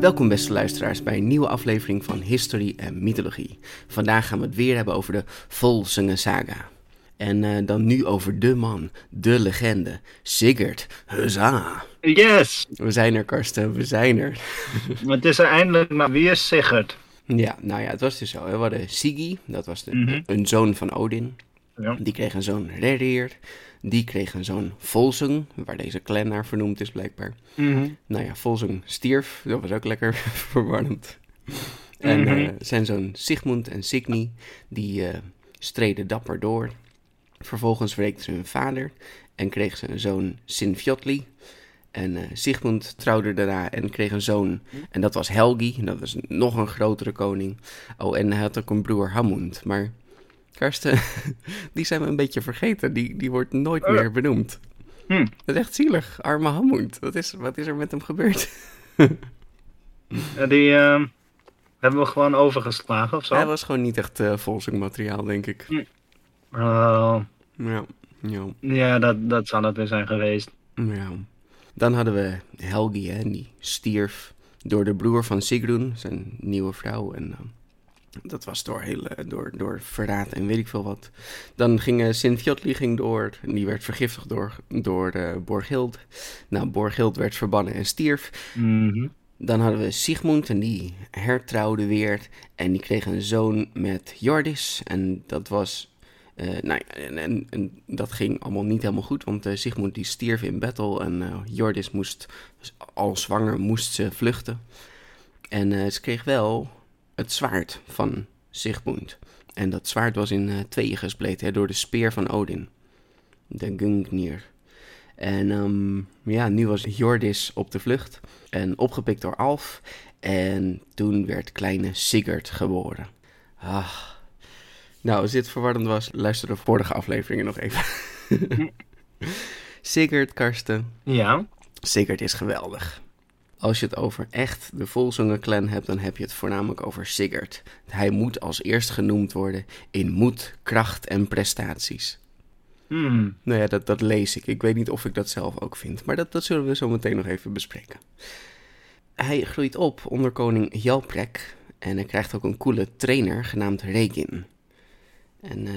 Welkom beste luisteraars bij een nieuwe aflevering van History en Mythologie. Vandaag gaan we het weer hebben over de Volsunge Saga. En eh, dan nu over de man, de legende, Sigurd. Huzza! Yes! We zijn er, Karsten, we zijn er. Het is er eindelijk maar weer Sigurd. Ja, nou ja, het was dus zo. hè. We hadden Sigi, dat was de, Mhm. een zoon van Odin. Ja. Die kreeg een zoon Rerir. Die kreeg een zoon Volsung, waar deze clan naar vernoemd is blijkbaar. Mhm. Nou ja, Volsung stierf, dat was ook lekker verwarrend. En Mhm. eh, zijn zoon Sigmund en Signy, die eh, streden dapper door. Vervolgens wreekten ze hun vader en kreeg ze een zoon Sinfjotli. En eh, Sigmund trouwde daarna en kreeg een zoon. En dat was Helgi, en dat was nog een grotere koning. Oh, en hij had ook een broer Hamund. Maar Karsten, die zijn we een beetje vergeten. Die, die wordt nooit Oh. meer benoemd. Hm. Dat is echt zielig. Arme Hamund. Wat is, wat is er met hem gebeurd? Ja, Die ehm, hebben we gewoon overgeslagen of zo. Hij was gewoon niet echt eh materiaal, denk ik. Oh, Ja, ja, ja, dat, dat zal het weer zijn geweest. ja. Dan hadden we Helgi, hè, die stierf door de broer van Sigrun, zijn nieuwe vrouw. En eh, dat was door, hele, door, door verraad en weet ik veel wat. Dan ging uh, Sint-Fjotli ging door, en die werd vergiftigd door, door eh, Borghild. Nou, Borghild werd verbannen en stierf. Mhm. Dan hadden we Sigmund en die hertrouwde weer. En die kreeg een zoon met Jordis. En dat was. eh, nou, ja, en, en, en dat ging allemaal niet helemaal goed. Want eh, Sigmund die stierf in battle. En Jordis moest. Al zwanger moest ze vluchten. En ze kreeg wel het zwaard van Sigmund. En dat zwaard was in eh, tweeën gespleten hè, door de speer van Odin. De Gungnir. En ehm, ja, nu was Jordis op de vlucht en opgepikt door Alf. En toen werd kleine Sigurd geboren. Ah. Nou, als dit verwarrend was, luister de vorige afleveringen nog even. Sigurd, Karsten. Ja. Sigurd is geweldig. Als je het over echt de Volzongen clan hebt, dan heb je het voornamelijk over Sigurd. Hij moet als eerst genoemd worden in moed, kracht en prestaties. Hmm. Nou ja, dat, dat lees ik. Ik weet niet of ik dat zelf ook vind. Maar dat, dat zullen we zo meteen nog even bespreken. Hij groeit op onder koning Jalprek. En hij krijgt ook een coole trainer genaamd Regin. En eh,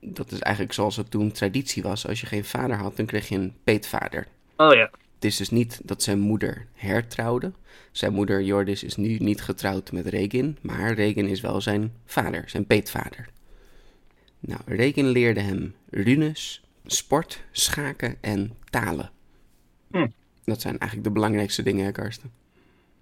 dat is eigenlijk zoals het toen traditie was. Als je geen vader had, dan kreeg je een peetvader. Oh ja. Het is dus niet dat zijn moeder hertrouwde. Zijn moeder Jordis is nu niet getrouwd met Regin. Maar Regin is wel zijn vader, zijn peetvader. Nou, Regin leerde hem runes, sport, schaken en talen. Hm. Dat zijn eigenlijk de belangrijkste dingen, hè, Karsten?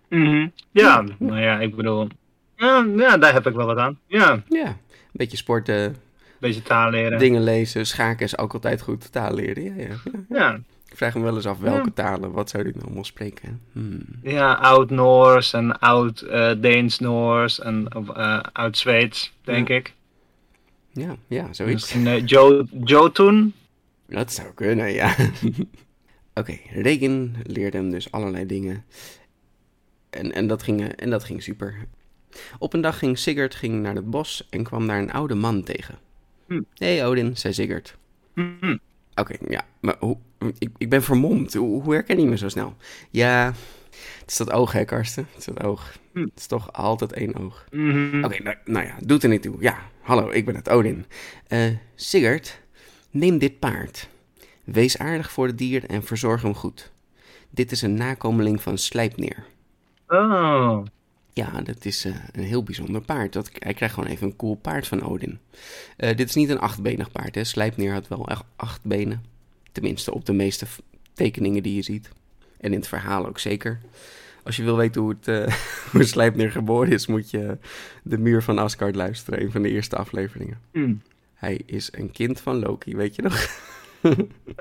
Mhm. Ja, nou ja, ik bedoel... Ja, ja, daar heb ik wel wat aan. Ja, Ja, een beetje sporten, beetje taal leren. dingen lezen, schaken is ook altijd goed. Taal leren, ja, ja. ja. Ja. Ik vraag me wel eens af welke Ja. talen, wat zou dit nou allemaal spreken? Hmm. Ja, oud-Noors en oud-Deens-Noors en eh, oud-Zweeds, denk ik. Ja, ja, zoiets. Misschien eh, Jo- Jotun? Dat zou kunnen, ja. Oké, Regin leerde hem dus allerlei dingen. En, en, dat ging, eh, en dat ging super. Op een dag ging Sigurd ging naar het bos en kwam daar een oude man tegen. Hm. Hé hey Odin, zei Sigurd. Mhm. Oké, ja, maar hoe, ik, ik ben vermomd. Hoe, hoe herken je me zo snel? Ja, het is dat oog, hè, Karsten? Het is dat oog. Hm. Het is toch altijd één oog. Mhm. Oké, nou, nou ja, doet er niet toe. Ja, hallo, ik ben het Odin. Eh, Sigurd, neem dit paard. Wees aardig voor het dier en verzorg hem goed. Dit is een nakomeling van Slijpneer. Oh. Ja, dat is eh, een heel bijzonder paard. Dat, hij krijgt gewoon even een cool paard van Odin. Eh, dit is niet een achtbenig paard, hè. Slijpneer had wel echt acht benen. Tenminste, op de meeste tekeningen die je ziet. En in het verhaal ook zeker. Als je wil weten hoe, het, uh, hoe Sleipnir geboren is, moet je de muur van Asgard luisteren. Een van de eerste afleveringen. Hmm. Hij is een kind van Loki, weet je nog?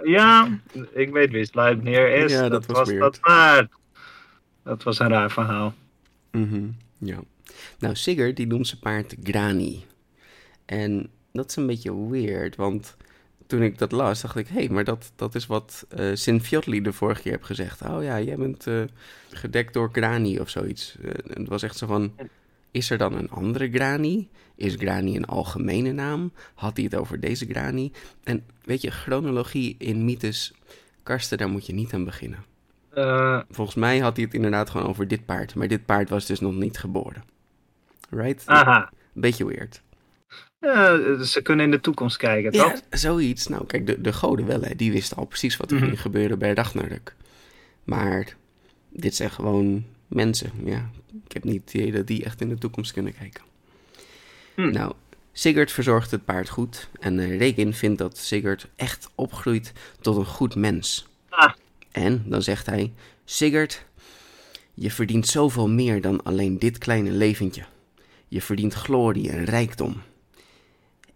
Ja, ik weet wie Sleipnir is. Ja, dat dat, was was, dat paard. Dat was een raar verhaal. Mhm, ja. Nou, Sigurd die noemt zijn paard Grani. En dat is een beetje weird, want toen ik dat las, dacht ik... hé, hey, maar dat, dat is wat eh Sinfiotli de vorige keer heb gezegd. Oh ja, jij bent eh, gedekt door Grani of zoiets. Eh, het was echt zo van... Is er dan een andere Grani? Is Grani een algemene naam? Had hij het over deze Grani? En weet je, chronologie in mythes... Karsten, daar moet je niet aan beginnen. Eh, Volgens mij had hij het inderdaad gewoon over dit paard. Maar dit paard was dus nog niet geboren. Right? aha. Beetje weird. Ja, ze kunnen in de toekomst kijken, Ja, toch? zoiets. Nou, kijk, de, de goden wel, hè. Die wisten al precies wat er Mhm. ging gebeuren bij Ragnarök. Maar dit zijn gewoon mensen, ja. Ik heb niet het idee dat die echt in de toekomst kunnen kijken. Hm. Nou, Sigurd verzorgt het paard goed. En eh, Regin vindt dat Sigurd echt opgroeit tot een goed mens. Ah. En dan zegt hij: Sigurd, je verdient zoveel meer dan alleen dit kleine leventje. Je verdient glorie en rijkdom.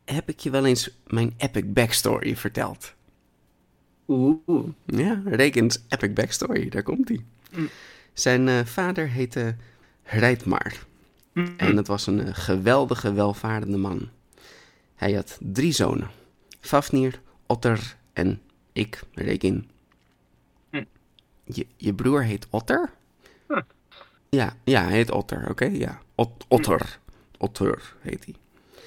Heb ik je wel eens mijn epic backstory verteld? Oeh. Ja, Regens epic backstory, daar komt hij. Mm. Zijn eh, vader heette Reitmar. En het was een eh, geweldige, welvarende man. Hij had drie zonen. Fafnir, Otter en ik, Regin. Je, je broer heet Otter? Huh. Ja, ja, hij heet Otter, oké? Ja, Ot- Otter. Otter heet hij.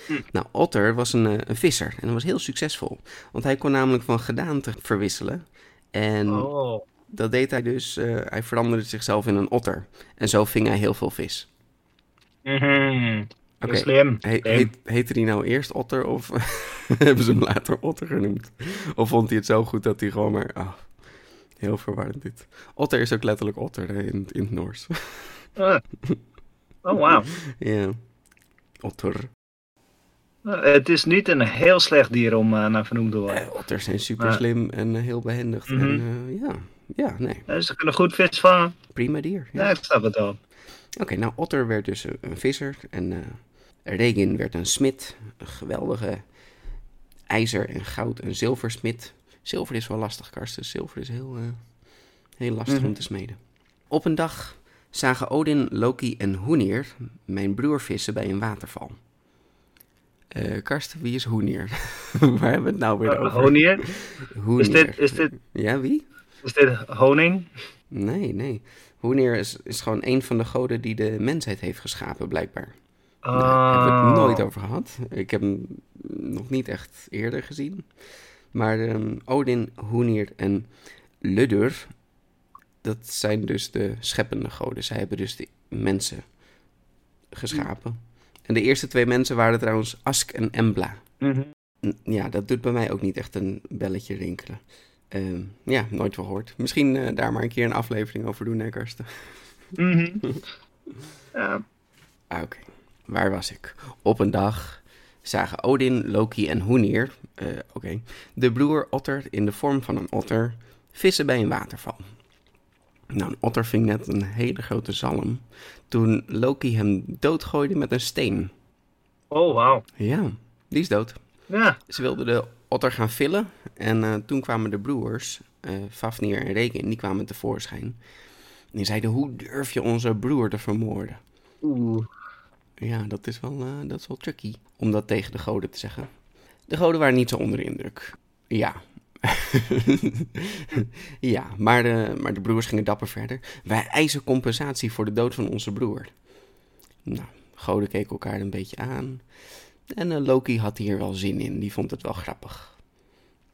Hm. Nou, Otter was een, eh, een visser en hij was heel succesvol. Want hij kon namelijk van gedaante verwisselen. En Oh. dat deed hij dus, eh, hij veranderde zichzelf in een otter. En zo ving hij heel veel vis. Mhm. Oké. He, heet, heette hij nou eerst Otter of hebben ze hem later Otter genoemd? Of vond hij het zo goed dat hij gewoon maar... ah, heel verwarrend dit. Otter is ook letterlijk Otter hè, in, in het Noors. Ah. Oh, wauw. ja, Otter. Eh, Het is niet een heel slecht dier om eh, naar vernoemd te worden. Eh, otters zijn super slim en eh, heel behendig. Mhm. En eh, ja, ja, nee, Eh, Ze kunnen goed vis vangen. prima dier. Ja. Ja, ik snap het wel. Oké, nou Otter werd dus een, visser en eh Regin werd een smid. Een geweldige ijzer- en goud- en zilversmid. Zilver is wel lastig, Karsten. Zilver is heel, eh, heel lastig Mhm. om te smeden. Op een dag zagen Odin, Loki en Hoenir mijn broer vissen bij een waterval. Eh Karsten, wie is Hoenir? Waar hebben we het nou weer Eh, over? Hoenir. Is dit, is, dit, Ja, wie? is dit honing? Nee, nee. Hoenir is, is gewoon een van de goden die de mensheid heeft geschapen, blijkbaar. Daar hebben we het Oh. nooit over gehad. Ik heb hem nog niet echt eerder gezien. Maar ehm, Odin, Hoenir en Ludur, dat zijn dus de scheppende goden. Zij hebben dus de mensen geschapen. En de eerste twee mensen waren trouwens Ask en Embla. Mhm. Ja, dat doet bij mij ook niet echt een belletje rinkelen. Ehm, ja, nooit gehoord. Misschien eh, daar maar een keer een aflevering over doen, hè, Karsten? Mhm. Ja. Ah, Oké, waar was ik? Op een dag zagen Odin, Loki en Hoenir, eh, oké, de broer Otter in de vorm van een otter, vissen bij een waterval. Nou, een otter ving net een hele grote zalm toen Loki hem doodgooide met een steen. Oh, wauw. Ja, die is dood. Ja. Ze wilden de otter gaan villen en eh, toen kwamen de broers, eh Fafnir en Regin, die kwamen tevoorschijn. En die zeiden, hoe durf je onze broer te vermoorden? Oeh. Ja, dat is wel, eh, dat is wel tricky om dat tegen de goden te zeggen. De goden waren niet zo onder de indruk. Ja. ja, maar de, maar de broers gingen dapper verder. Wij eisen compensatie voor de dood van onze broer. Nou, goden keken elkaar een beetje aan. En eh, Loki had hier wel zin in, die vond het wel grappig.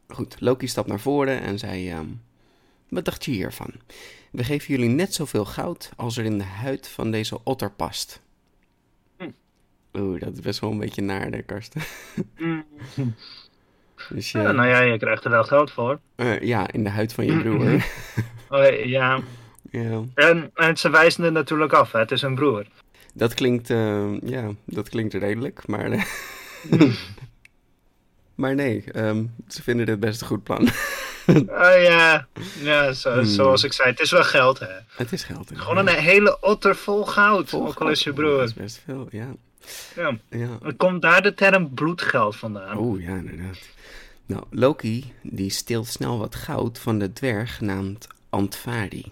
Goed, Loki stapt naar voren en zei... ehm, wat dacht je hiervan? We geven jullie net zoveel goud als er in de huid van deze otter past. Oeh, dat is best wel een beetje naar, hè, Karsten. Mm. Dus Ja, nou ja, je krijgt er wel geld voor. eh, ja, in de huid van je broer. Oh, ja. ja, En, en ze wijzen het natuurlijk af, hè. het is een broer. dat klinkt, eh, ja, dat klinkt redelijk, maar... eh, maar nee, ehm, ze vinden dit best een goed plan. Oh ja, ja zo, Hmm. zoals ik zei, het is wel geld hè. Het is geld. Gewoon een hele otter vol goud, Vol ook al is je Dat broer. is best veel, ja. Ja. ja. Komt daar de term bloedgeld vandaan? Oh ja, inderdaad. Nou, Loki die steelt snel wat goud van de dwerg genaamd Antvari.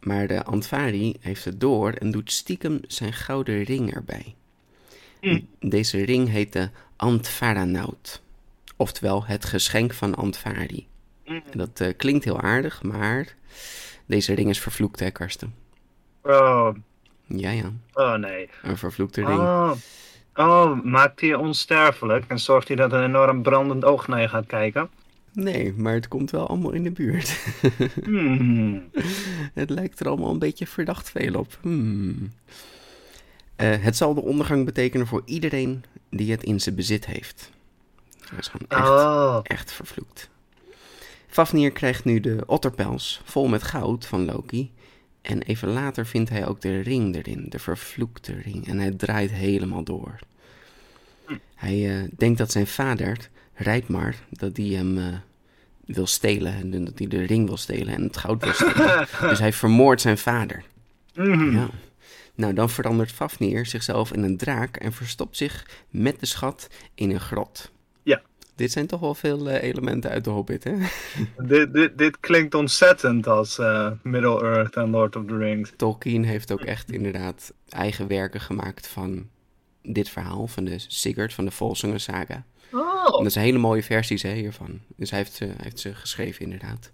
Maar de Antvari heeft het door en doet stiekem zijn gouden ring erbij. Hm. Deze ring heet de Antvaranaut. Oftewel het geschenk van Antvari. Hm. En dat eh, klinkt heel aardig, maar deze ring is vervloekt, hè, Karsten? Oh, Ja, ja, oh nee. een vervloekte ring. Oh. oh, maakt hij je onsterfelijk en zorgt hij dat een enorm brandend oog naar je gaat kijken? Nee, maar het komt wel allemaal in de buurt. Hmm. Het lijkt er allemaal een beetje verdacht veel op. Hmm. Eh, het zal de ondergang betekenen voor iedereen die het in zijn bezit heeft. Dat is gewoon echt, Oh, echt vervloekt. Fafnir krijgt nu de otterpels vol met goud van Loki. En even later vindt hij ook de ring erin, de vervloekte ring. En hij draait helemaal door. Hij eh, denkt dat zijn vader, Rijtmar, dat die hem eh, wil stelen. En dat hij de ring wil stelen en het goud wil stelen. dus hij vermoordt zijn vader. Mhm. Ja. Nou, dan verandert Fafnir zichzelf in een draak en verstopt zich met de schat in een grot. Dit zijn toch wel veel eh, elementen uit de Hobbit, hè? dit, dit, dit klinkt ontzettend als eh, Middle-earth en Lord of the Rings. Tolkien heeft ook echt inderdaad eigen werken gemaakt van dit verhaal, van de Sigurd, van de Volsunga saga. Oh, En dat zijn hele mooie versies hè, hiervan. Dus hij heeft, hij heeft ze geschreven, inderdaad.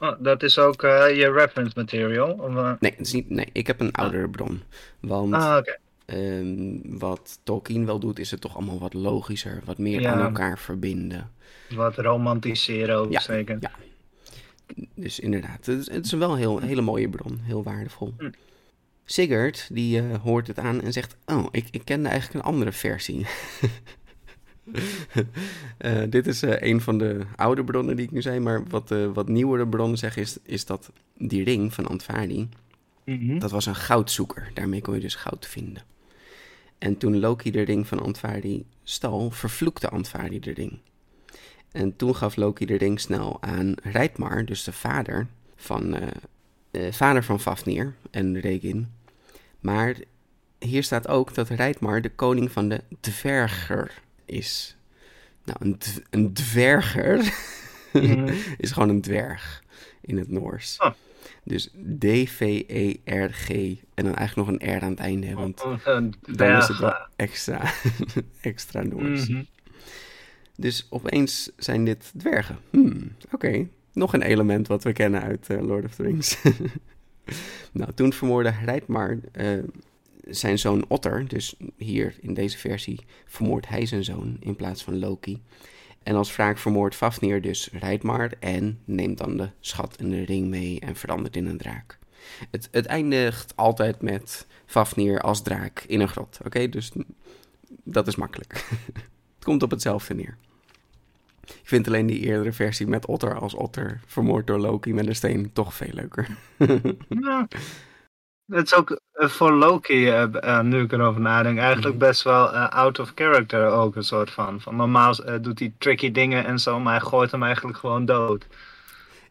oh, dat is ook eh, je reference material? Of? Nee, het is niet, nee, ik heb een oudere bron. Want Ah, oké. Ehm, wat Tolkien wel doet, is het toch allemaal wat logischer, wat meer Ja. aan elkaar verbinden. Wat romantiseren ook Ja, zeker. ja. Dus inderdaad, het is, het is wel een heel, hele mooie bron, heel waardevol. Hm. Sigurd, die eh, hoort het aan en zegt, oh, ik, ik kende eigenlijk een andere versie. Eh, dit is eh, een van de oude bronnen die ik nu zei, maar wat, wat nieuwere bronnen zeggen is, is dat die ring van Antvari, Mhm. dat was een goudzoeker. Daarmee kon je dus goud vinden. En toen Loki de ring van Antvari stal, vervloekte Antvari de ring. En toen gaf Loki de ring snel aan Rijtmar, dus de vader van, eh, eh, vader van Fafnir en Regin. Maar hier staat ook dat Rijtmar de koning van de dverger is. Nou, een, een dverger Mhm. is gewoon een dwerg in het Noors. Oh. Dus D-V-E-R-G en dan eigenlijk nog een R aan het einde, want Oh, dan is het wel extra, extra Noors. Mhm. Dus opeens zijn dit dwergen. Hmm, oké. Nog een element wat we kennen uit eh, Lord of the Rings. nou, toen vermoordde Rijtmar eh, zijn zoon Otter. Dus hier in deze versie vermoordt hij zijn zoon in plaats van Loki. En als wraak vermoordt Fafnir dus Rijtmar en neemt dan de schat en de ring mee en verandert in een draak. Het, het eindigt altijd met Fafnir als draak in een grot. Oké, dus dat is makkelijk. het komt op hetzelfde neer. Ik vind alleen die eerdere versie met Otter als Otter vermoord door Loki met een steen toch veel leuker. Ja. Het is ook eh, voor Loki, eh, eh, nu ik erover nadenk, eigenlijk Mhm. best wel out of character ook een soort van. van normaal doet hij tricky dingen en zo, maar hij gooit hem eigenlijk gewoon dood.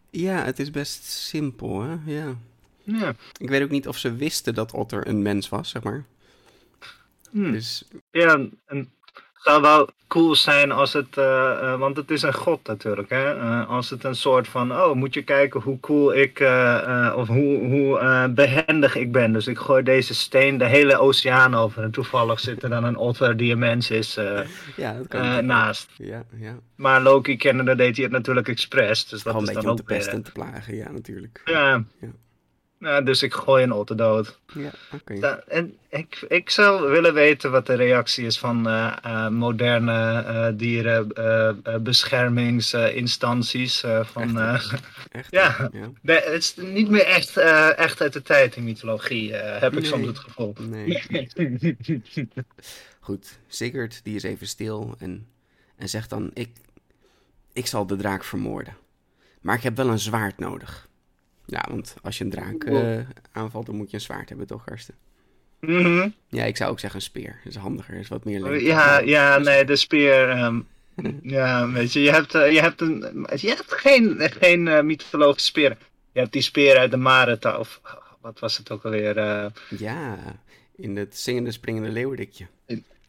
ja, het is best simpel, hè? Ja. Ja. Ik weet ook niet of ze wisten dat Otter een mens was, zeg maar. Hm. Dus Ja, en zou wel cool zijn als het, eh, eh, want het is een god natuurlijk, hè? Eh, als het een soort van, oh, moet je kijken hoe cool ik, of hoe, hoe eh, behendig ik ben. Dus ik gooi deze steen de hele oceaan over en toevallig zit er dan een otter die een mens is ja, dat kan naast. ook. Ja, ja. Maar Loki kennende deed hij het natuurlijk expres, dus dat Gewoon is een dan beetje om te ook weer... pesten en te plagen, ja, natuurlijk. Ja. Ja. Ja, dus ik gooi een otter dood. Ja, oké. En ik, ik zou willen weten wat de reactie is van eh, eh, moderne eh dierenbeschermingsinstanties. van, Echt, Echt? ja. ja. nee, het is niet meer echt, echt uit de tijd in mythologie, heb ik soms het gevoel. Nee. Goed, Sigurd die is even stil en, en zegt dan: ik, ik zal de draak vermoorden. Maar ik heb wel een zwaard nodig. Ja, want als je een draak eh, aanvalt, dan moet je een zwaard hebben, toch, Karsten? Mhm. Ja, ik zou ook zeggen een speer. Dat is handiger, is wat meer lengte. ja, ja, nee, de speer. ehm, Ja, weet je, je hebt, eh, je hebt, een, je hebt geen, geen eh, mythologische speren. Je hebt die speer uit de Mareta, of wat was het ook alweer? Ja, in het zingende springende leeuwerdikje.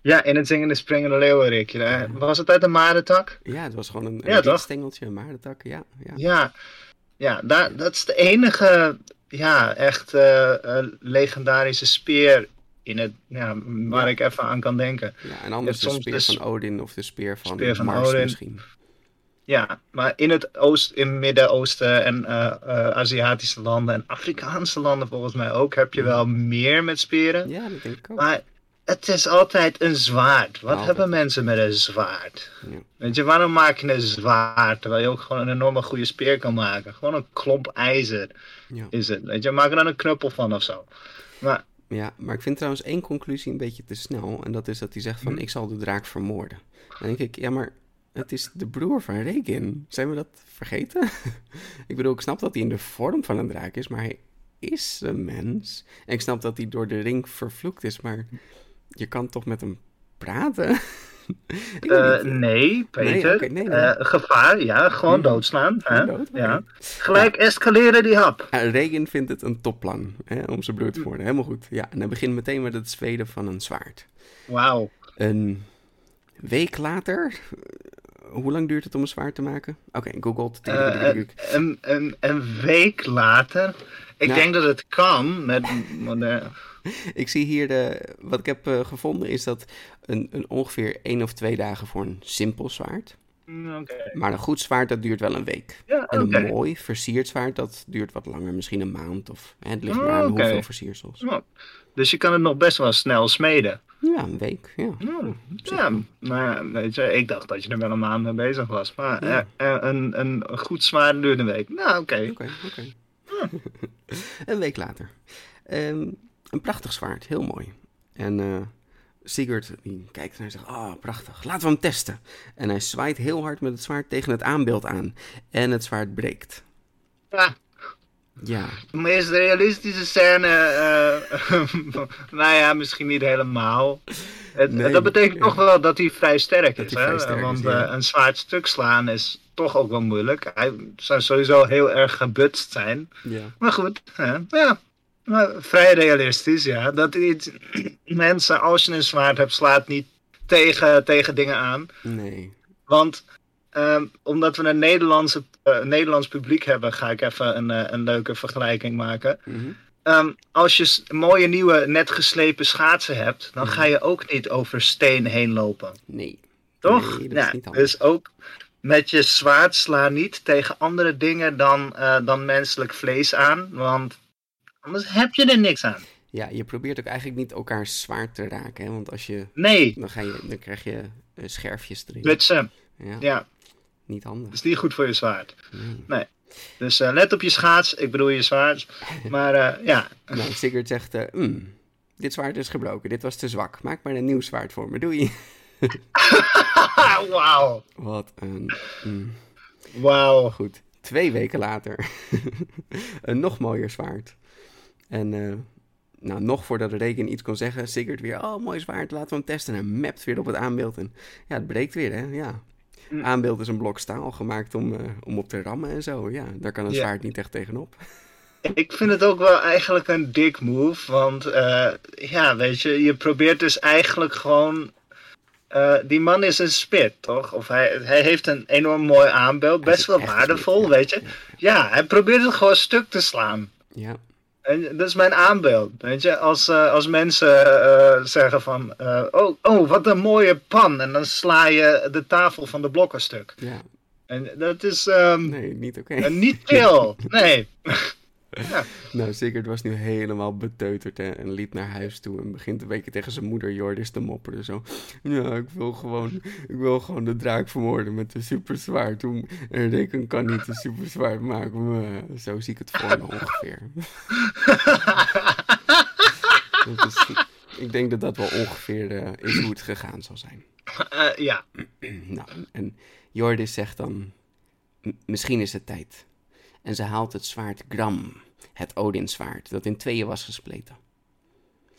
ja, in het zingende springende leeuwenrikje. hè. Was het uit de Maretak? Ja, het was gewoon een, een Ja, toch? stengeltje, een maardentak. Ja, ja. Ja, ja daar, dat is de enige, ja, echt eh, eh, legendarische speer in het, ja, waar Ja. ik even aan kan denken. ja en anders de speer de s- van Odin of de speer van, speer van Mars Odin. misschien. Ja, maar in het Oost, in Midden-Oosten en eh, Aziatische landen en Afrikaanse landen volgens mij ook, heb je wel meer met speren. Ja, dat denk ik ook. Maar het is altijd een zwaard. Wat Altijd. hebben mensen met een zwaard? Ja. Weet je, waarom maak je een zwaard terwijl je ook gewoon een enorme goede speer kan maken? Gewoon een klomp ijzer Ja. is het. Weet je, maak er dan een knuppel van of zo. Maar ja, maar ik vind trouwens één conclusie een beetje te snel. En dat is dat hij zegt van, Hm. ik zal de draak vermoorden. Dan denk ik, ja, maar het is de broer van Regin. Zijn we dat vergeten? ik bedoel, ik snap dat hij in de vorm van een draak is, maar hij is een mens. En ik snap dat hij door de ring vervloekt is, maar je kan toch met hem praten? eh, nee, Peter. oké, nee, nee. Eh, gevaar, ja, gewoon Mhm. doodslaan. Hè? Dood, ja. Gelijk escaleren die hap. Ja, Reagan vindt het een topplan hè, om zijn broer te worden. Helemaal goed. Ja, en hij begint meteen met het zweden van een zwaard. Wauw. Een week later. eh, Hoe lang duurt het om een zwaard te maken? Oké, Google. Eh, een, een, een, een week later. Ik Nou. denk dat het kan met moderne. Ik zie hier de. Wat ik heb eh, gevonden is dat een, een ongeveer één of twee dagen voor een simpel zwaard. Mm. Maar een goed zwaard dat duurt wel een week. Ja, En een mooi versierd zwaard dat duurt wat langer, misschien een maand of. Hè, het ligt Oh, aan hoeveel versiersels. Dus je kan het nog best wel snel smeden. Ja, een week. Ja. Ja, ja, maar ja, weet je, ik dacht dat je er wel een maand mee bezig was. Maar Ja. eh, eh, een, een goed zwaard duurt een week. Nou, oké. Oké, oké. een week later. Ehm, een prachtig zwaard, heel mooi. En eh Sigurd die kijkt naar en zegt, ah, prachtig, laten we hem testen. En hij zwaait heel hard met het zwaard tegen het aanbeeld aan. En het zwaard breekt. Ja, Ja, de meest realistische scène. eh, nou ja, misschien niet helemaal. Het, Nee, dat betekent toch wel dat hij vrij sterk is. hij Hè? Want ja. eh, een zwaard stuk slaan is toch ook wel moeilijk. Hij zou sowieso heel erg gebutst zijn. ja. Maar goed, hè, ja. Maar vrij realistisch, ja. Dat iets, mensen, als je een zwaard hebt, slaat niet tegen, tegen dingen aan. Nee. Want ehm, omdat we een Nederlandse, eh, Nederlands publiek hebben, ga ik even een, eh, een leuke vergelijking maken. Mhm. Ehm, als je mooie nieuwe, net geslepen schaatsen hebt, dan Mhm. ga je ook niet over steen heen lopen. Nee. Toch? Nee, dat is ja, niet handig. dus ook met je zwaard sla niet tegen andere dingen dan, eh, dan menselijk vlees aan. Want anders heb je er niks aan. Ja, je probeert ook eigenlijk niet elkaar zwaard te raken. Hè? Want als je, Nee, dan, ga je, dan krijg je eh, scherfjes erin. blutsen. Ja, Ja, niet handig. is niet goed voor je zwaard. Nee. Dus eh, let op je schaats. Ik bedoel je zwaard. Maar ja, Nou, Sigurd zegt, "Hmm, dit zwaard is gebroken, dit was te zwak. Maak maar een nieuw zwaard voor me, doei. wauw. Wat een... mm. Wauw. Goed, twee weken later. een nog mooier zwaard. En eh, nou, nog voordat de reken iets kon zeggen, Sigurd weer, oh, mooi zwaard, laten we hem testen. En mapt weer op het aanbeeld. En ja, het breekt weer, hè, ja. Mm. Aanbeeld is een blok staal gemaakt om, eh, om op te rammen en zo. Ja, daar kan een zwaard niet echt tegenop. Ik vind het ook wel eigenlijk een dik move. Want eh, ja, weet je, je probeert dus eigenlijk gewoon. Eh, die man is een spit, toch? Of hij, hij heeft een enorm mooi aanbeeld, best wel waardevol, spit, weet je. Ja, hij probeert het gewoon stuk te slaan. ja. En dat is mijn aanbeeld, weet je. Als, eh, als mensen eh, zeggen van, oh, oh, wat een mooie pan. En dan sla je de tafel van de blokken stuk. ja. En dat is ehm, Nee, niet oké. eh, niet chill. Nee. Nou, Sigurd was nu helemaal beteuterd hè, en liep naar huis toe en begint een beetje tegen zijn moeder Jordis te mopperen. Zo, ja, ik wil gewoon, ik wil gewoon de draak vermoorden met een super zwaard. Hoe- En Reken kan niet een super zwaard maken. Maar Zo zie ik het voor me ongeveer. Dat is, ik denk dat dat wel ongeveer eh, is hoe het gegaan zal zijn. Eh, ja. Nou, en Jordis zegt dan, "M- misschien is het tijd. En ze haalt het zwaard Gram, het Odinzwaard, dat in tweeën was gespleten.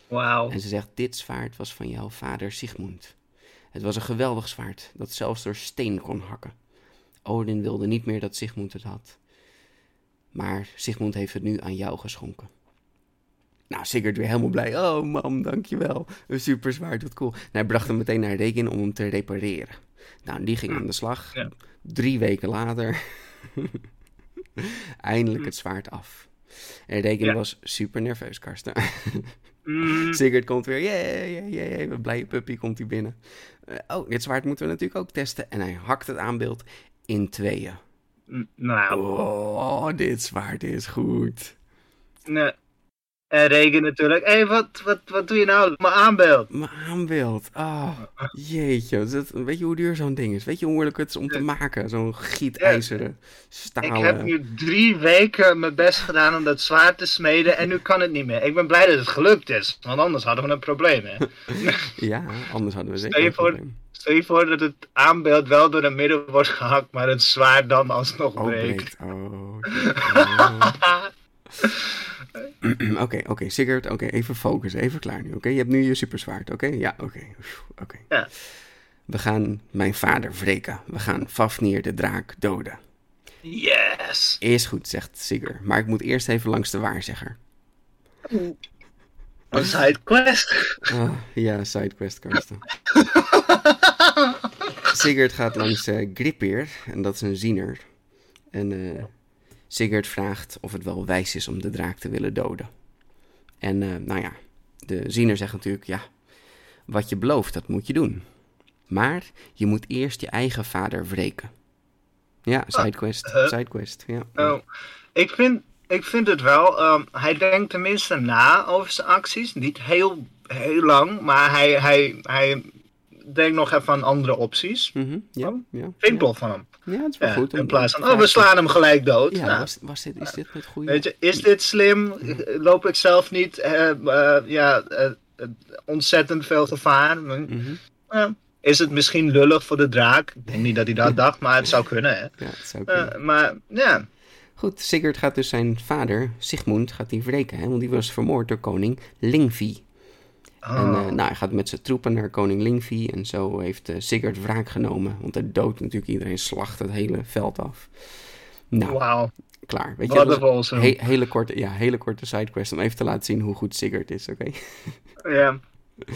Wauw. En ze zegt, dit zwaard was van jouw vader Sigmund. Het was een geweldig zwaard dat zelfs door steen kon hakken. Odin wilde niet meer dat Sigmund het had. Maar Sigmund heeft het nu aan jou geschonken. Nou, Sigurd weer helemaal blij. Oh, mam, dankjewel. Een super zwaard, wat cool. En hij bracht hem meteen naar Regin om hem te repareren. Nou, die ging aan de slag. Ja. Drie weken later. Eindelijk het zwaard af. En Ja. was super nerveus, Karsten. Mm, Sigurd komt weer. Jee, jee, jee. Een blije puppy komt hij binnen. Eh, oh, dit zwaard moeten we natuurlijk ook testen. En hij hakt het aanbeeld in tweeën. mm, nou, Oh, dit zwaard is goed. nee. En regen natuurlijk. Hé, hey, wat, wat, wat doe je nou? Mijn aanbeeld. Mijn aanbeeld. Oh, jeetje. Weet je hoe duur zo'n ding is? Weet je hoe moeilijk het is om te maken? Zo'n gietijzeren, stalen... Ik heb nu drie weken mijn best gedaan om dat zwaard te smeden en nu kan het niet meer. Ik ben blij dat het gelukt is, want anders hadden we een probleem. Hè? Ja, anders hadden we zeker een probleem. Stel je voor dat het aanbeeld wel door het midden wordt gehakt, maar het zwaard dan alsnog Oh, breekt. Oh. Oké, oké, Sigurd, oké, even focussen, even klaar nu, oké? Je hebt nu je superzwaard, oké? Ja, oké, oké. Ja. We gaan mijn vader wreken. We gaan Fafnir de draak doden. Yes! Is goed, zegt Sigurd, maar ik moet eerst even langs de waarzegger. Een sidequest. Ah, ja, sidequest, Karsten. Sigurd gaat langs eh Gripir, en dat is een ziener. En eh Sigurd vraagt of het wel wijs is om de draak te willen doden. En eh, nou ja, de ziener zegt natuurlijk, ja, wat je belooft, dat moet je doen. Maar je moet eerst je eigen vader wreken. Ja, sidequest, huh? sidequest, ja. Oh, ik, vind, ik vind het wel, ehm, hij denkt tenminste na over zijn acties. Niet heel, heel lang, maar hij, hij, hij denkt nog even aan andere opties. Mhm, ja, ja. Vind ik ja. tof van hem. Ja, het is wel Ja, goed. om- in plaats van, oh, we slaan hem gelijk dood. Ja, Nou, was, was dit, is dit het goede? Weet je, is dit slim? Loop ik zelf niet eh, eh, ja, eh, ontzettend veel gevaar? Mhm. Eh, is het misschien lullig voor de draak? Ik denk niet dat hij dat dacht, maar het zou kunnen. Hè? Ja, het zou kunnen. Maar ja, Goed, Sigurd gaat dus zijn vader, Sigmund, gaat die wreken. Hè? Want die was vermoord door koning Lingvi. En Oh. eh, nou, hij gaat met zijn troepen naar koning Lingvi. En zo heeft eh, Sigurd wraak genomen. Want hij doodt natuurlijk iedereen, slacht het hele veld af. Nou, klaar. Weet je, he- hele, korte, ja, hele korte sidequest om even te laten zien hoe goed Sigurd is, oké? Ja.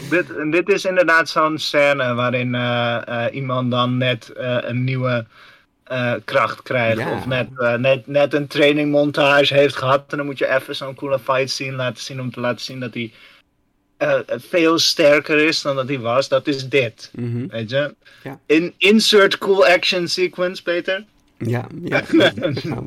Dit, dit is inderdaad zo'n scène waarin eh, iemand dan net een nieuwe kracht krijgt. Ja. Of net, net, net een trainingmontage heeft gehad. En dan moet je even zo'n coole fight scene laten zien om te laten zien dat hij eh, veel sterker is dan dat hij was. Dat is dit. Mhm. Weet je? Ja. In, insert cool action sequence, Peter. Ja, ja. Eh, nou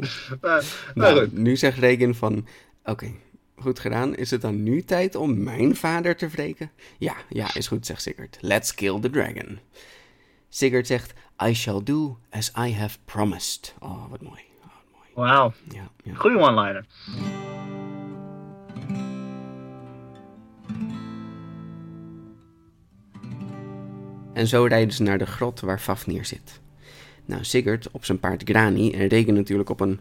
Nou, goed. nu zegt Regen van, oké, goed gedaan. Is het dan nu tijd om mijn vader te wreken? Ja, ja, is goed, zegt Sigurd. Let's kill the dragon. Sigurd zegt, I shall do as I have promised. Oh, wat mooi. Oh, mooi. Wauw. Ja, ja. Goeie one-liner. En zo rijden ze naar de grot waar Fafnir zit. Nou, Sigurd op zijn paard Grani en Regen natuurlijk op een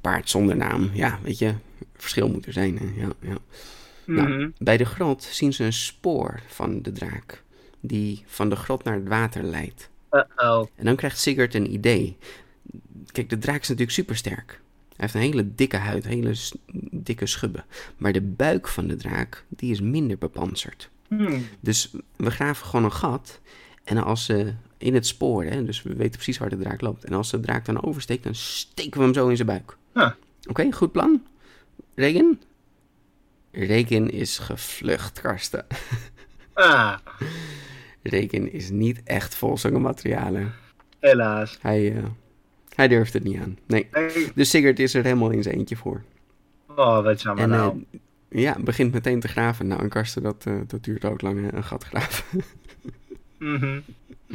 paard zonder naam. Ja, weet je, verschil moet er zijn. Hè? Ja, ja. Nou, Mhm. bij de grot zien ze een spoor van de draak, die van de grot naar het water leidt. Uh-oh. En dan krijgt Sigurd een idee. Kijk, de draak is natuurlijk supersterk. Hij heeft een hele dikke huid, hele dikke schubben. Maar de buik van de draak, die is minder bepanserd. Hmm. Dus we graven gewoon een gat. En als ze in het spoor, hè, dus we weten precies waar de draak loopt. En als de draak dan oversteekt, dan steken we hem zo in zijn buik. Huh. Oké, goed plan. Regen? Regen is gevlucht, Karsten. Ah, Regen is niet echt vol materialen. helaas. Hij, eh, hij durft het niet aan. Nee. Nee. Dus Sigurd is er helemaal in zijn eentje voor. Oh, wat jammer En nou. eh, ja, begint meteen te graven. Nou, en Karsten, dat, eh, dat duurt ook lang, hè, een gat graven. Mhm.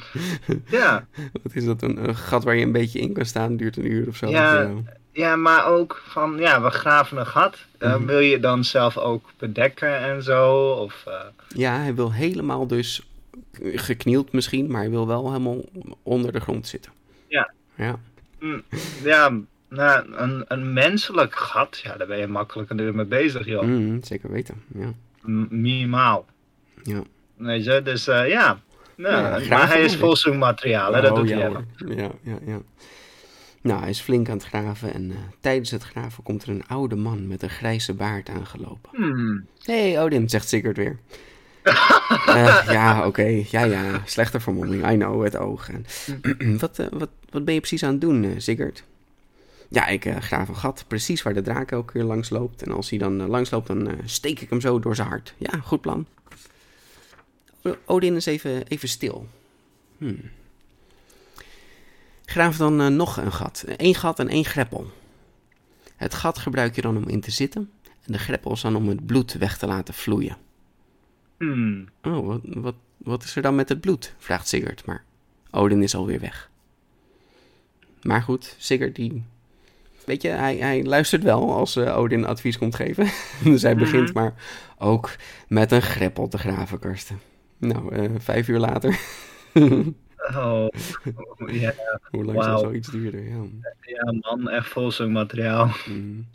Ja. Wat is dat? Een, een gat waar je een beetje in kan staan, duurt een uur of zo. Ja. ja, maar ook van, ja, we graven een gat. Eh, Mhm. Wil je dan zelf ook bedekken en zo? Of, eh, Ja, hij wil helemaal dus geknield misschien, maar hij wil wel helemaal onder de grond zitten. Ja. Ja, mm, ja, nou, een, een menselijk gat, ja, daar ben je makkelijker mee bezig, joh. Mm, zeker weten. Ja, M- Minimaal. ja. Weet je, dus eh, ja. Nou, Ja, maar hij is vol ik. zoekmateriaal, hè? dat Oh, doet ja, hij hoor. Ja, ja, ja. Nou, hij is flink aan het graven en eh, tijdens het graven komt er een oude man met een grijze baard aangelopen. Hmm. Hey, Odin, zegt Sigurd weer. Eh, ja, oké, ja, ja, slechte vermomming, I know, het oog. En, wat, eh, wat, wat ben je precies aan het doen, Sigurd? Ja, ik graaf een gat, precies waar de draak elke keer langs loopt. En als hij dan langs loopt, dan steek ik hem zo door zijn hart. Ja, goed plan. Odin is even, even stil. Hmm. Graaf dan eh, nog een gat. Eén gat en één greppel. Het gat gebruik je dan om in te zitten. En de greppel is dan om het bloed weg te laten vloeien. Hmm. Oh, wat, wat, wat is er dan met het bloed? vraagt Sigurd, maar Odin is alweer weg. Maar goed, Sigurd die... Weet je, hij, hij luistert wel als eh, Odin advies komt geven. dus hij begint maar ook met een greppel te graven, Karsten. Nou, eh, vijf uur later. Oh, ja, Hoe lang Wauw. zoiets duren? Ja. ja, man, echt vol zoekmateriaal. Mm.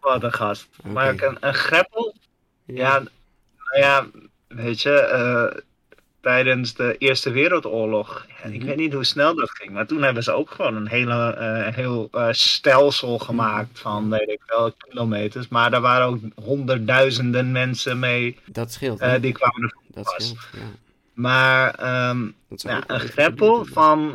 Wat een gast. Oké. Maar een, een greppel? Ja, nou ja, weet je, eh, tijdens de Eerste Wereldoorlog, ja, ik Mhm. weet niet hoe snel dat ging, maar toen hebben ze ook gewoon een hele, eh, heel eh, stelsel gemaakt van, weet ik wel, kilometers. Maar daar waren ook honderdduizenden mensen mee, Dat scheelt. eh, die kwamen er. dat scheelt, ja. Maar ehm, ja, een greppel van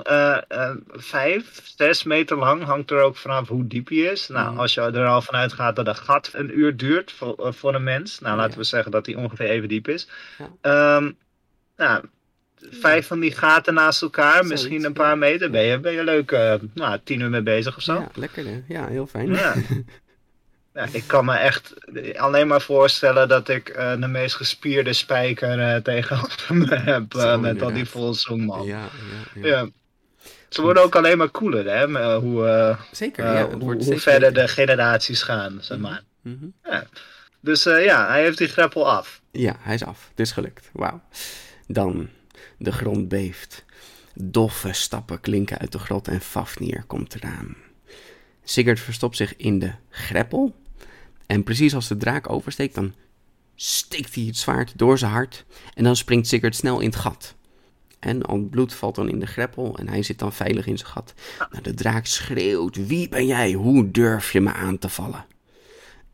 vijf, zes meter lang hangt er ook vanaf hoe diep hij is. Nou, Mhm. als je er al vanuit gaat dat een gat een uur duurt voor, voor een mens. Nou, laten we zeggen dat hij ongeveer even diep is. Ja. Nou, vijf van die gaten naast elkaar, Zoiets, misschien een paar meter. Ben je, ben je leuk eh, nou, tien uur mee bezig of zo. Ja, lekker hè? Ja, heel fijn. Ja. Ja, ik kan me echt alleen maar voorstellen dat ik eh, de meest gespierde spijker eh, tegenover me heb. Zo, met al die inderdaad. volzoomman. Ja, ja, ja. Ja. Ze worden ook alleen maar cooler, hè? Hoe, Zeker, ja. Het hoe, verder de generaties gaan, zeg maar. Mhm. Ja. Dus ja, hij heeft die greppel af. Ja, hij is af. Het is gelukt. Wauw. Dan, de grond beeft. Doffe stappen klinken uit de grot en Fafnir komt eraan. Sigurd verstopt zich in de greppel. En precies als de draak oversteekt, dan steekt hij het zwaard door zijn hart. En dan springt Sigurd snel in het gat. En al het bloed valt dan in de greppel en hij zit dan veilig in zijn gat. Nou, de draak schreeuwt, wie ben jij? Hoe durf je me aan te vallen?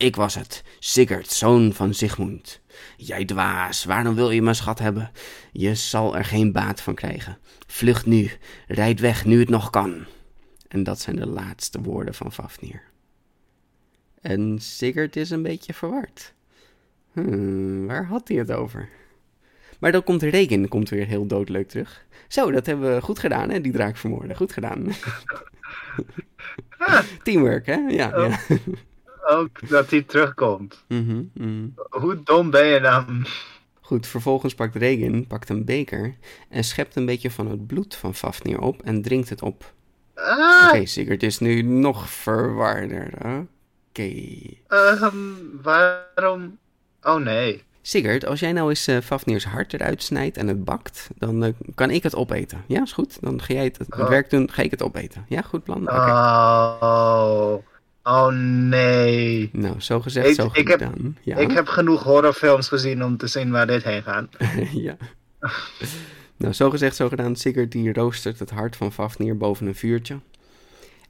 Ik was het, Sigurd, zoon van Sigmund. Jij dwaas, waarom wil je mijn schat hebben? Je zal er geen baat van krijgen. Vlucht nu, rijd weg nu het nog kan. En dat zijn de laatste woorden van Fafnir. En Sigurd is een beetje verward. Hmm, waar had hij het over? Maar dan komt Regen komt weer heel doodleuk terug. Zo, dat hebben we goed gedaan, hè, die draak vermoorden. Goed gedaan. Teamwork, hè? Ja, ja. Ook dat hij terugkomt. Mhm, mhm. Hoe dom ben je dan? Goed, vervolgens pakt Regen pakt een beker en schept een beetje van het bloed van Fafnir op en drinkt het op. Ah, Oké, Sigurd is nu nog verwarder. Oké. ehm, waarom? Oh nee. Sigurd, als jij nou eens Fafnirs hart eruit snijdt en het bakt, dan eh, kan ik het opeten. Ja, is goed. Dan ga jij het, het Oh. werk doen, ga ik het opeten. Ja, goed plan? Oké. Oh, oh nee. Nou, zo gezegd, Ik- zo ik heb- gedaan. Ja. Ik heb genoeg horrorfilms gezien om te zien waar dit heen gaat. ja. nou, zo gezegd, zo gedaan. Sigurd die roostert het hart van Fafnir boven een vuurtje.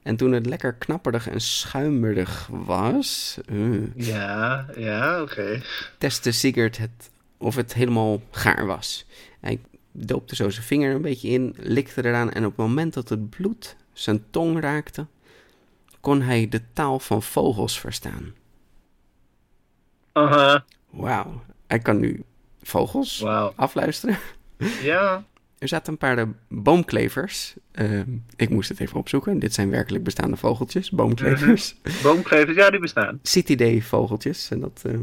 En toen het lekker knapperig en schuimerig was, eh, Ja, ja, oké. testte Sigurd het, of het helemaal gaar was. Hij doopte zo zijn vinger een beetje in, likte eraan en op het moment dat het bloed zijn tong raakte, kon hij de taal van vogels verstaan. Aha, Wauw, hij kan nu vogels afluisteren. Ja, Er zaten een paar eh, boomklevers. Eh, ik moest het even opzoeken. Dit zijn werkelijk bestaande vogeltjes, boomklevers. boomklevers, ja, die bestaan. Citidae-vogeltjes. En, dat, eh,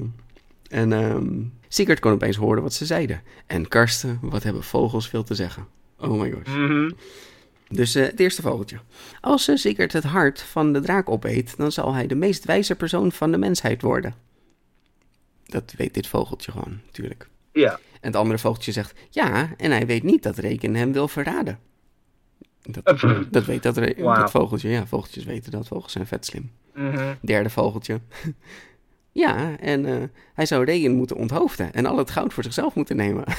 en ehm Sigurd kon opeens horen wat ze zeiden. En Karsten, wat hebben vogels veel te zeggen? Oh my gosh. Mhm. Dus eh, het eerste vogeltje. Als uh, Sigurd het hart van de draak opeet, dan zal hij de meest wijze persoon van de mensheid worden. Dat weet dit vogeltje gewoon, natuurlijk. Ja. En het andere vogeltje zegt, ja, en hij weet niet dat Reken hem wil verraden. Dat, dat weet dat, vogeltje. Ja, vogeltjes weten dat. Vogels zijn vet slim. Mhm. Derde vogeltje. ja, en eh, hij zou Regen moeten onthoofden en al het goud voor zichzelf moeten nemen.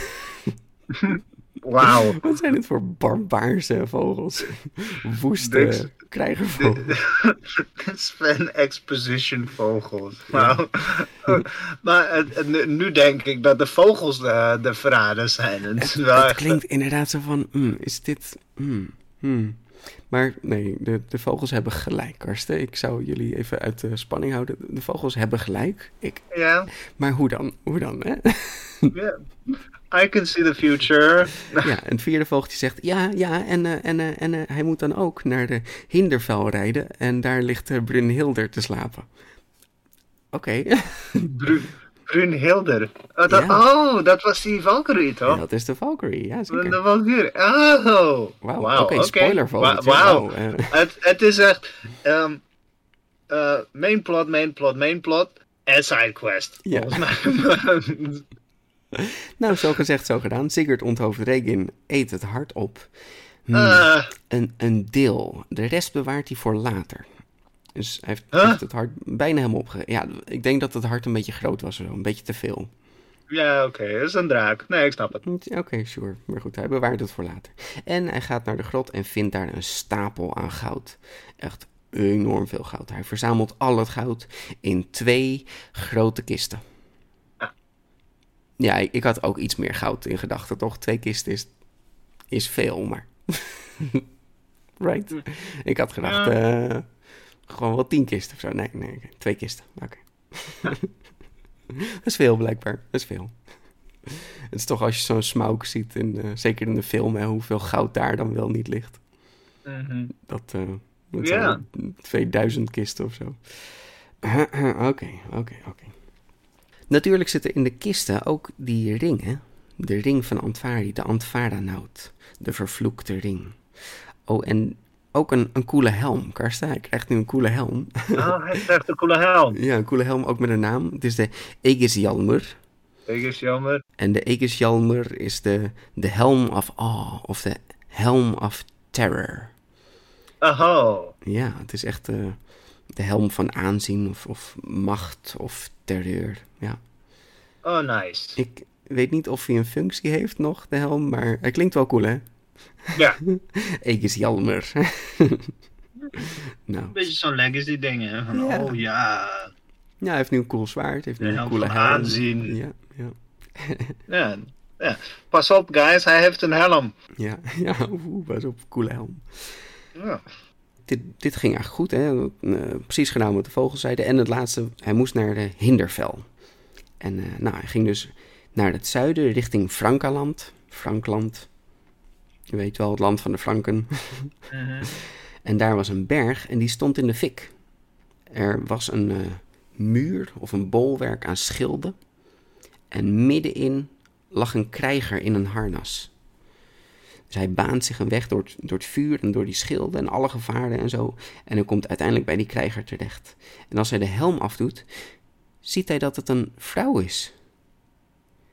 Wauw. Wat zijn dit voor barbaarse vogels? Woeste Dit- krijgervogels. Sven Exposition vogels. Wauw. maar nu, denk ik dat de vogels de, de verraders zijn. Het klinkt inderdaad zo van, hmm, is dit... hmm, hmm. Maar nee, de, de vogels hebben gelijk, Karsten. Ik zou jullie even uit de spanning houden. De vogels hebben gelijk. Ik, Ja, maar hoe dan? Hoe dan, hè? ja. I can see the future. Ja, en het vierde vogeltje zegt, ja, ja, en, eh, en, eh, en eh, hij moet dan ook naar de Hindervel rijden. En daar ligt Brunhilder te slapen. Oké, Bru Brunhilder. Oh dat, Ja. oh, dat was die Valkyrie, toch? dat is de Valkyrie, ja zeker. De Valkyrie. Oh. Wauw, Wauw, oké, spoiler. Wauw. Wauw, eh. Het, het is echt eh, main plot, main plot, main plot en sidequest. Ja. Volgens mij. Nou, zo gezegd, zo gedaan. Sigurd onthoofd Regin eet het hart op. Hmm, Eh, een, een deel. De rest bewaart hij voor later. Dus hij heeft, Huh? het hart bijna helemaal opge... Ja, ik denk dat het hart een beetje groot was, zo, een beetje te veel. ja, oké, het is een draak. Nee, ik snap het. Oké, sure. Maar goed, hij bewaart het voor later. En hij gaat naar de grot en vindt daar een stapel aan goud. Echt enorm veel goud. Hij verzamelt al het goud in twee grote kisten. Ja, ik, had ook iets meer goud in gedachten, toch? Twee kisten is, is veel, maar... right? Ik had gedacht, eh, gewoon wel tien kisten of zo. Nee, nee, twee kisten. Oké. dat is veel, blijkbaar. Dat is veel. Het is toch als je zo'n smauk ziet, in, eh, zeker in de film, hè, hoeveel goud daar dan wel niet ligt. Mhm. Dat, eh dat Ja. zijn 2000 kisten of zo. Oké, oké, oké. Natuurlijk zitten in de kisten ook die ringen. De ring van Antvari, de Antvaranaut. De vervloekte ring. Oh, en ook een, een coole helm. Karsten, hij krijgt nu een coole helm. Oh, hij krijgt een coole helm. ja, een coole helm ook met een naam. Het is de is jammer. En de Aegisjalmer is de, de helm of awe, of de helm of terror. Oh, Ja, het is echt eh, de helm van aanzien of, of macht of terreur. Ja. oh nice. Ik weet niet of hij een functie heeft nog, de helm, maar hij klinkt wel cool, hè? Ja, Aegis Jalmer. nou, een beetje zo'n legacy ding, hè. Van, Ja. Oh ja. ja, hij heeft nu een cool zwaard, heeft nu een helm coole helm. aanzien. Ja, ja, ja. Ja. Pas op, guys, hij heeft een helm. ja, ja, pas op, coole helm. Ja. Dit, dit ging eigenlijk goed, hè? Eh, precies gedaan wat de vogels zeiden. En het laatste, hij moest naar de Hindervel. En eh, nou, hij ging dus naar het zuiden, richting Frankaland. Frankland. Je weet wel, het land van de Franken. Mhm. En daar was een berg en die stond in de fik. Er was een eh, muur of een bolwerk aan schilden. En middenin lag een krijger in een harnas. Dus hij baant zich een weg door het, door het vuur en door die schilden en alle gevaren en zo. En hij komt uiteindelijk bij die krijger terecht. En als hij de helm afdoet, ziet hij dat het een vrouw is.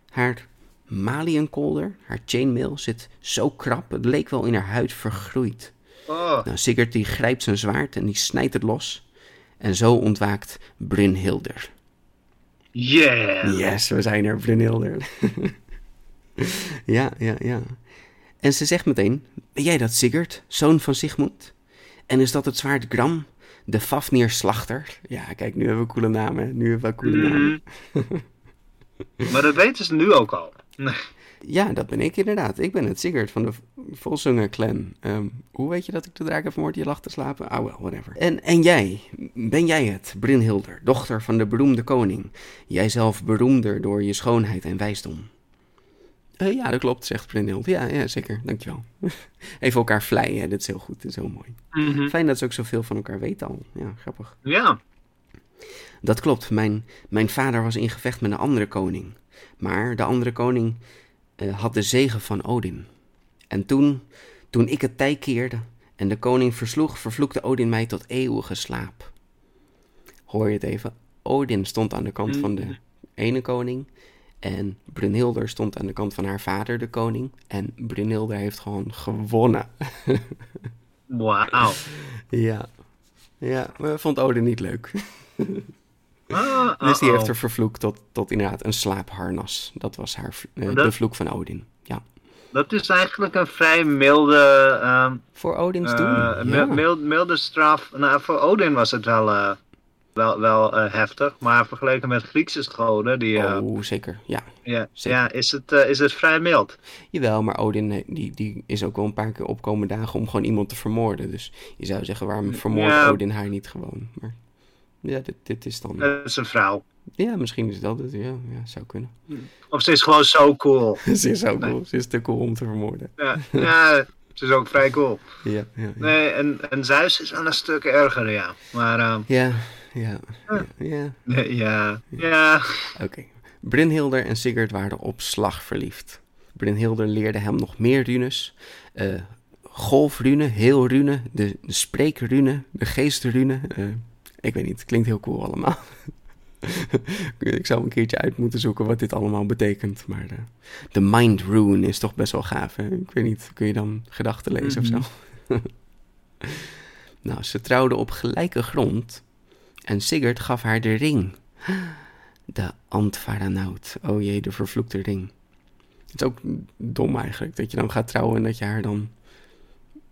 Haar maliënkolder, haar chainmail, zit zo krap, het leek wel in haar huid vergroeid. Oh, Nou, Sigurd die grijpt zijn zwaard en die snijdt het los. En zo ontwaakt Brynhilder. yeah. Yes, we zijn er, Brynhilder. ja, ja, ja. En ze zegt meteen, ben jij dat Sigurd, zoon van Sigmund? En is dat het zwaard Gram, de Fafnir slachter? Ja, kijk, nu hebben we coole namen. Nu hebben we coole namen. Mhm. maar dat weten ze nu ook al. Ja, dat ben ik inderdaad. Ik ben het Sigurd van de Volsunge clan. Ehm, hoe weet je dat ik de draak heb vermoord die lag te slapen? Ah, well, whatever. En, en jij, ben jij het, Brynhilder, dochter van de beroemde koning? Jijzelf beroemder door je schoonheid en wijsdom. Eh, ja, dat klopt, zegt Brynhilde. Ja, ja, zeker, dankjewel. Even elkaar vleien, dat is heel goed, dat is heel mooi. Mhm. Fijn dat ze ook zoveel van elkaar weten al. Ja, grappig. Ja. Dat klopt, mijn, mijn vader was in gevecht met een andere koning. Maar de andere koning eh, had de zegen van Odin. En toen, toen ik het tij keerde en de koning versloeg, vervloekte Odin mij tot eeuwige slaap. Hoor je het even? Odin stond aan de kant van de ene koning. En Brunhilde stond aan de kant van haar vader, de koning. En Brunhilde heeft gewoon gewonnen. Wauw. ja. Ja, maar vond Odin niet leuk. Ah, Dus die heeft er vervloekt tot, tot inderdaad een slaapharnas. Dat was haar, eh, Dat- de vloek van Odin. Ja. dat is eigenlijk een vrij milde, ehm, Voor Odin's eh, doen. Ja. mild- milde straf. Nou, voor Odin was het wel, eh, wel, wel eh, heftig, maar vergeleken met Griekse goden, die, eh, Oh, zeker. Ja. ja, zeker. ja, is, het, eh, is het vrij mild. Jawel, maar Odin eh, die, die is ook wel een paar keer opkomen dagen om gewoon iemand te vermoorden. Dus je zou zeggen, waarom vermoordt Ja. Odin haar niet gewoon? Maar ja, dit, dit is dan... Het is een vrouw. Ja, misschien is dat het. Ja, ja zou kunnen. Of ze is gewoon zo cool. Ze is ook cool. Ze is te cool om te vermoorden. Ja, ja is ook vrij cool. Ja, ja. Nee, en, en Zeus is wel een stuk erger, ja. Maar eh, Ja, ja, ja. ja. ja, ja. Oké. Brynhilder en Sigurd waren op slag verliefd. Brynhilder leerde hem nog meer runes. eh golfrune, heelrune, de, de spreekrune, de geestrune. eh ik weet niet, het klinkt heel cool allemaal. Ik zou een keertje uit moeten zoeken wat dit allemaal betekent. Maar eh, de mind rune is toch best wel gaaf. Hè? Ik weet niet, kun je dan gedachten lezen of zo? nou, ze trouwden op gelijke grond. En Sigurd gaf haar de ring. De Antvaranaut. Oh jee, de vervloekte ring. Het is ook dom eigenlijk, dat je dan gaat trouwen en dat je haar dan...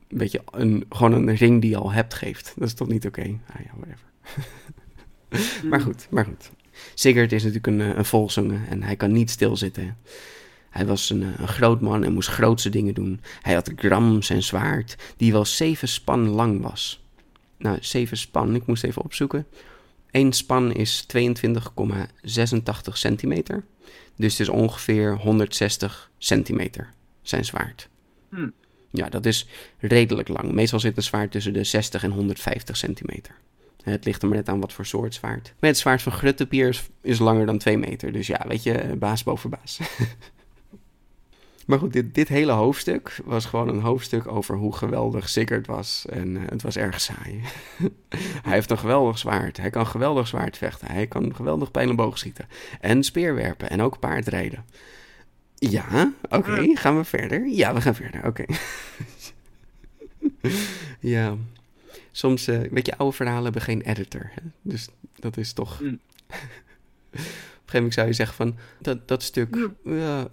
Weet je, een, gewoon een ring die je al hebt geeft. Dat is toch niet oké? Ah ja, whatever. maar goed, maar goed. Sigurd is natuurlijk een, eh, een volzongen en hij kan niet stilzitten. Hij was een, eh, een groot man en moest grootse dingen doen. Hij had Gram, zijn zwaard, die wel zeven span lang was. Nou, zeven span, ik moest even opzoeken. Eén span is 22,86 centimeter. Dus het is ongeveer 160 centimeter, zijn zwaard. Hm. Ja, dat is redelijk lang. Meestal zit een zwaard tussen de 60 en 150 centimeter. Het ligt er maar net aan wat voor soort zwaard. Maar het zwaard van Gruttepier is, is langer dan 2 meter. Dus ja, weet je, baas boven baas. maar goed, dit, dit hele hoofdstuk was gewoon een hoofdstuk over hoe geweldig Sigurd was. En eh, het was erg saai. hij heeft een geweldig zwaard. Hij kan geweldig zwaard vechten. Hij kan geweldig pijl en boog schieten. En speerwerpen. En ook paardrijden. Ja, oké. Gaan we verder? Ja, we gaan verder. Oké. ja. Soms, eh, weet je, oude verhalen hebben geen editor. Hè? Dus dat is toch... Mm. Op een gegeven moment zou je zeggen van... Dat, dat stuk... ja,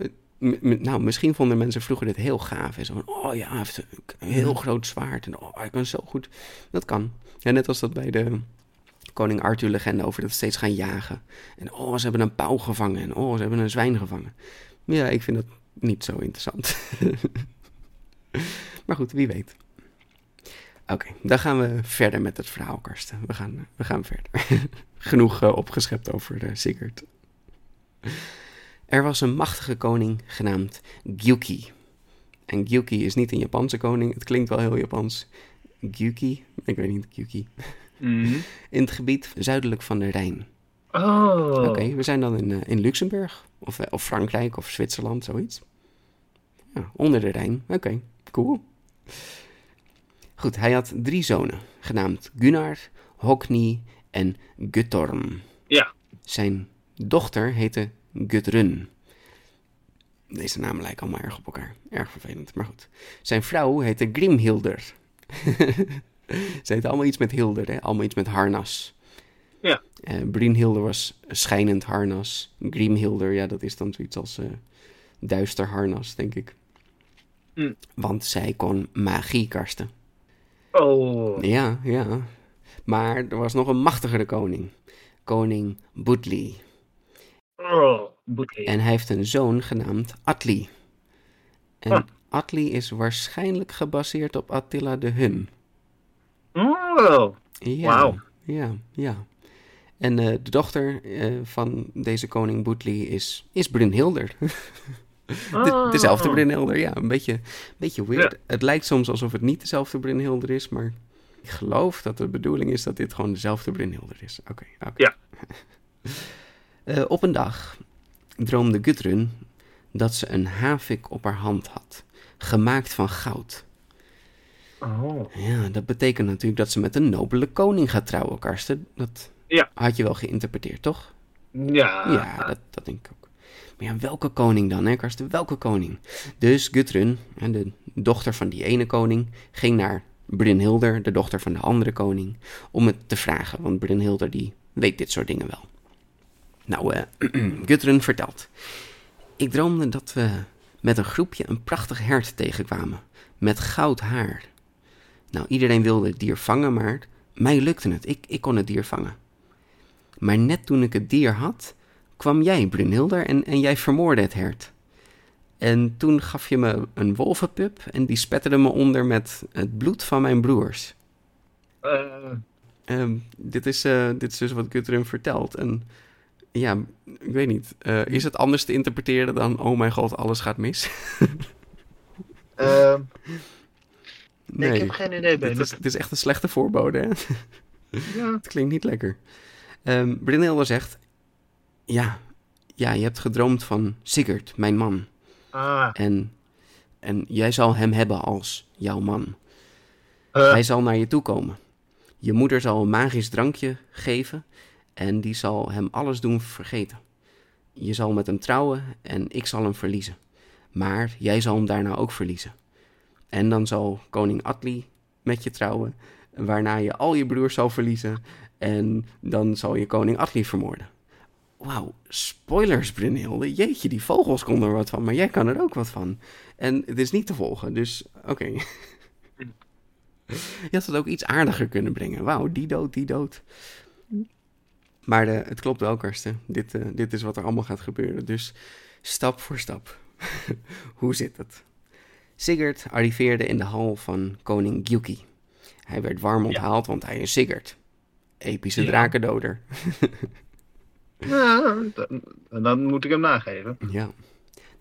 nou, misschien vonden mensen vroeger dit heel gaaf. En zo van, oh ja, hij heeft een heel groot zwaard. En oh, hij kan zo goed. Dat kan. Ja, net als dat bij de koning Arthur legende over dat ze steeds gaan jagen. En oh, ze hebben een pauw gevangen. En oh, ze hebben een zwijn gevangen. Ja, ik vind dat niet zo interessant. maar goed, wie weet. Oké, dan gaan we verder met het verhaal, Karsten. We gaan, we gaan verder. Genoeg eh, opgeschept over eh, Sigurd. Er was een machtige koning genaamd Gyuki. En Gyuki is niet een Japanse koning. Het klinkt wel heel Japans. Gyuki, ik weet niet, Gyuki. Mhm. In het gebied zuidelijk van de Rijn. Oh. Oké, we zijn dan in, eh, in Luxemburg. Of, of Frankrijk of Zwitserland, zoiets. Ja, onder de Rijn. Oké, cool. Goed, hij had drie zonen, genaamd Gunnar, Hokni en Guttorm. Ja. Zijn dochter heette Gudrun. Deze namen lijken allemaal erg op elkaar. Erg vervelend, maar goed. Zijn vrouw heette Grimhilder. Ze heette allemaal iets met Hilder, hè? allemaal iets met harnas. Ja. Brynhilde was schijnend harnas. Grimhilder, ja, dat is dan zoiets als eh, duister harnas, denk ik. Hm. Want zij kon magie karsten. Oh. Ja, ja. Maar er was nog een machtigere koning. Koning Budli. Oh. En hij heeft een zoon genaamd Atli. En Ah. Atli is waarschijnlijk gebaseerd op Attila de Hun. Oh. Ja, Wauw. Ja, ja. En eh, de dochter eh, van deze koning Budli is, is Brynhilder. De, dezelfde Oh. Brynhilder, ja. Een beetje, beetje weird. Het lijkt soms alsof het niet dezelfde Brynhilder is, maar ik geloof dat de bedoeling is dat dit gewoon dezelfde Brynhilder is. Oké, oké. Ja. Eh, op een dag droomde Gudrun dat ze een havik op haar hand had, gemaakt van goud. Oh. Ja, dat betekent natuurlijk dat ze met een nobele koning gaat trouwen, Karsten. Dat Ja. had je wel geïnterpreteerd, toch? Ja. Ja, dat, dat denk ik ook. Maar ja, welke koning dan, hè, Karsten? Welke koning? Dus Gudrun, de dochter van die ene koning, ging naar Brynhilder, de dochter van de andere koning, om het te vragen. Want Brynhilder, die weet dit soort dingen wel. Nou, Gudrun vertelt. Ik droomde dat we met een groepje een prachtig hert tegenkwamen, met goud haar. Nou, iedereen wilde het dier vangen, maar mij lukte het. Ik, ik kon het dier vangen. Maar net toen ik het dier had, kwam jij, Brunhilder, en, en jij vermoorde het hert. En toen gaf je me een wolvenpup en die spetterde me onder met het bloed van mijn broers. Eh, Ehm, dit, is, eh, dit is dus wat Gudrun vertelt. En ja, ik weet niet. Eh, is het anders te interpreteren dan... oh mijn god, alles gaat mis? eh, nee, ik heb geen idee. Dit is, dit is echt een slechte voorbode, hè? Ja. Het klinkt niet lekker. Um, zegt... Ja, ja, je hebt gedroomd van Sigurd, mijn man. Ah, En, en jij zal hem hebben als jouw man. eh, Hij zal naar je toe komen. Je moeder zal een magisch drankje geven en die zal hem alles doen vergeten. Je zal met hem trouwen en ik zal hem verliezen. Maar jij zal hem daarna ook verliezen. En dan zal koning Atli met je trouwen, waarna je al je broers zal verliezen en dan zal je koning Atli vermoorden. Wauw, spoilers Brunhilde. Jeetje, die vogels konden er wat van, maar jij kan er ook wat van. En het is niet te volgen, dus oké. Je had het ook iets aardiger kunnen brengen. Wauw, die dood, die dood. Maar eh, het klopt wel, Karsten. Dit, eh, dit is wat er allemaal gaat gebeuren. Dus stap voor stap. Hoe zit het? Sigurd arriveerde in de hal van koning Gyuki. Hij werd warm onthaald, want hij is Sigurd. Epische Ja. drakendoder. ja, dan, dan moet ik hem nageven. Ja.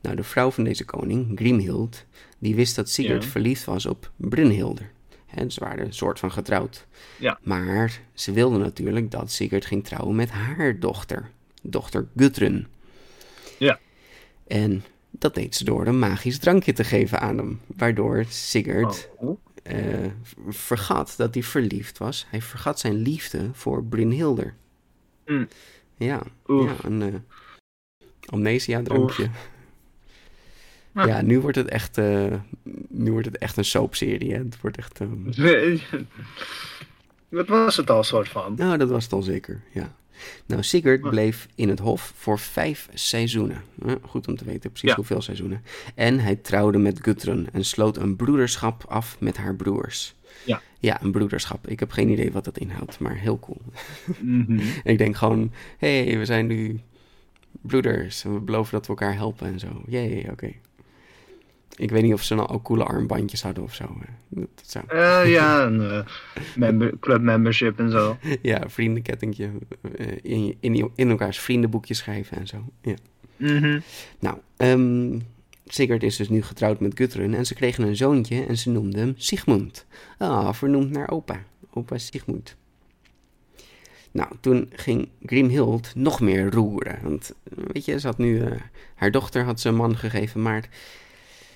Nou, de vrouw van deze koning, Grimhild, die wist dat Sigurd Ja. verliefd was op Brunhilde. Hè, ze waren een soort van getrouwd. Ja. Maar ze wilde natuurlijk dat Sigurd ging trouwen met haar dochter, dochter Gudrun. Ja. En dat deed ze door een magisch drankje te geven aan hem, waardoor Sigurd Oh. eh, vergat dat hij verliefd was. Hij vergat zijn liefde voor Brunhilde. Mm. Ja, ja, een eh, amnesia-drankje. Ja, nu wordt het echt, eh, nu wordt het echt een soapserie. Hè? Het wordt echt. ehm, Wat was het al soort van? Nou, dat was het al zeker. Ja. Nou, Sigurd bleef in het hof voor vijf seizoenen. Goed om te weten precies Ja. hoeveel seizoenen. En hij trouwde met Gudrun en sloot een broederschap af met haar broers. Ja. Een broederschap. Ik heb geen idee wat dat inhoudt, maar heel cool. Mhm. Ik denk gewoon, hé, hey, we zijn nu broeders en we beloven dat we elkaar helpen en zo. Jee, oké. Ik weet niet of ze dan ook coole armbandjes hadden of zo. hè. Dat, dat zou... Eh, ja, een eh, member, club membership en zo. Ja, vriendenkettingje. eh, in, in, in elkaars vriendenboekje schrijven en zo. Ja. Mhm. Nou, ehm Sigurd is dus nu getrouwd met Gudrun en ze kregen een zoontje en ze noemden hem Sigmund. Ah, vernoemd naar opa. Opa Sigmund. Nou, toen ging Grimhild nog meer roeren. Want, weet je, ze had nu... eh, haar dochter had ze een man gegeven, maar...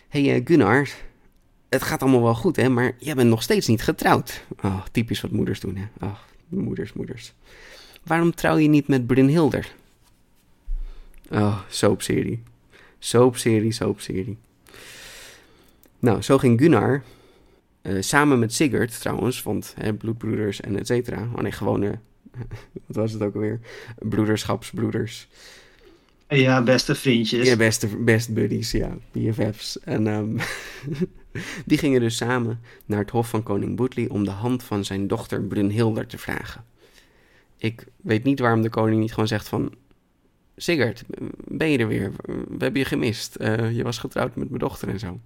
Hey, eh, Gunnar, het gaat allemaal wel goed, hè, maar jij bent nog steeds niet getrouwd. Oh, typisch wat moeders doen, hè. Oh, moeders, moeders. Waarom trouw je niet met Brunhilder? Oh, soapserie. Soapserie, soapserie. Nou, zo ging Gunnar, eh, samen met Sigurd trouwens, want hè, bloedbroeders en et cetera. Oh nee, gewone, wat was het ook alweer? Broederschapsbroeders. Ja, beste vriendjes. Ja, beste, best buddies, ja, BFF's. En ehm, die gingen dus samen naar het hof van koning Boetli om de hand van zijn dochter Brunhilder te vragen. Ik weet niet waarom de koning niet gewoon zegt van... Sigurd, ben je er weer? We hebben je gemist. Eh, je was getrouwd met mijn dochter en zo.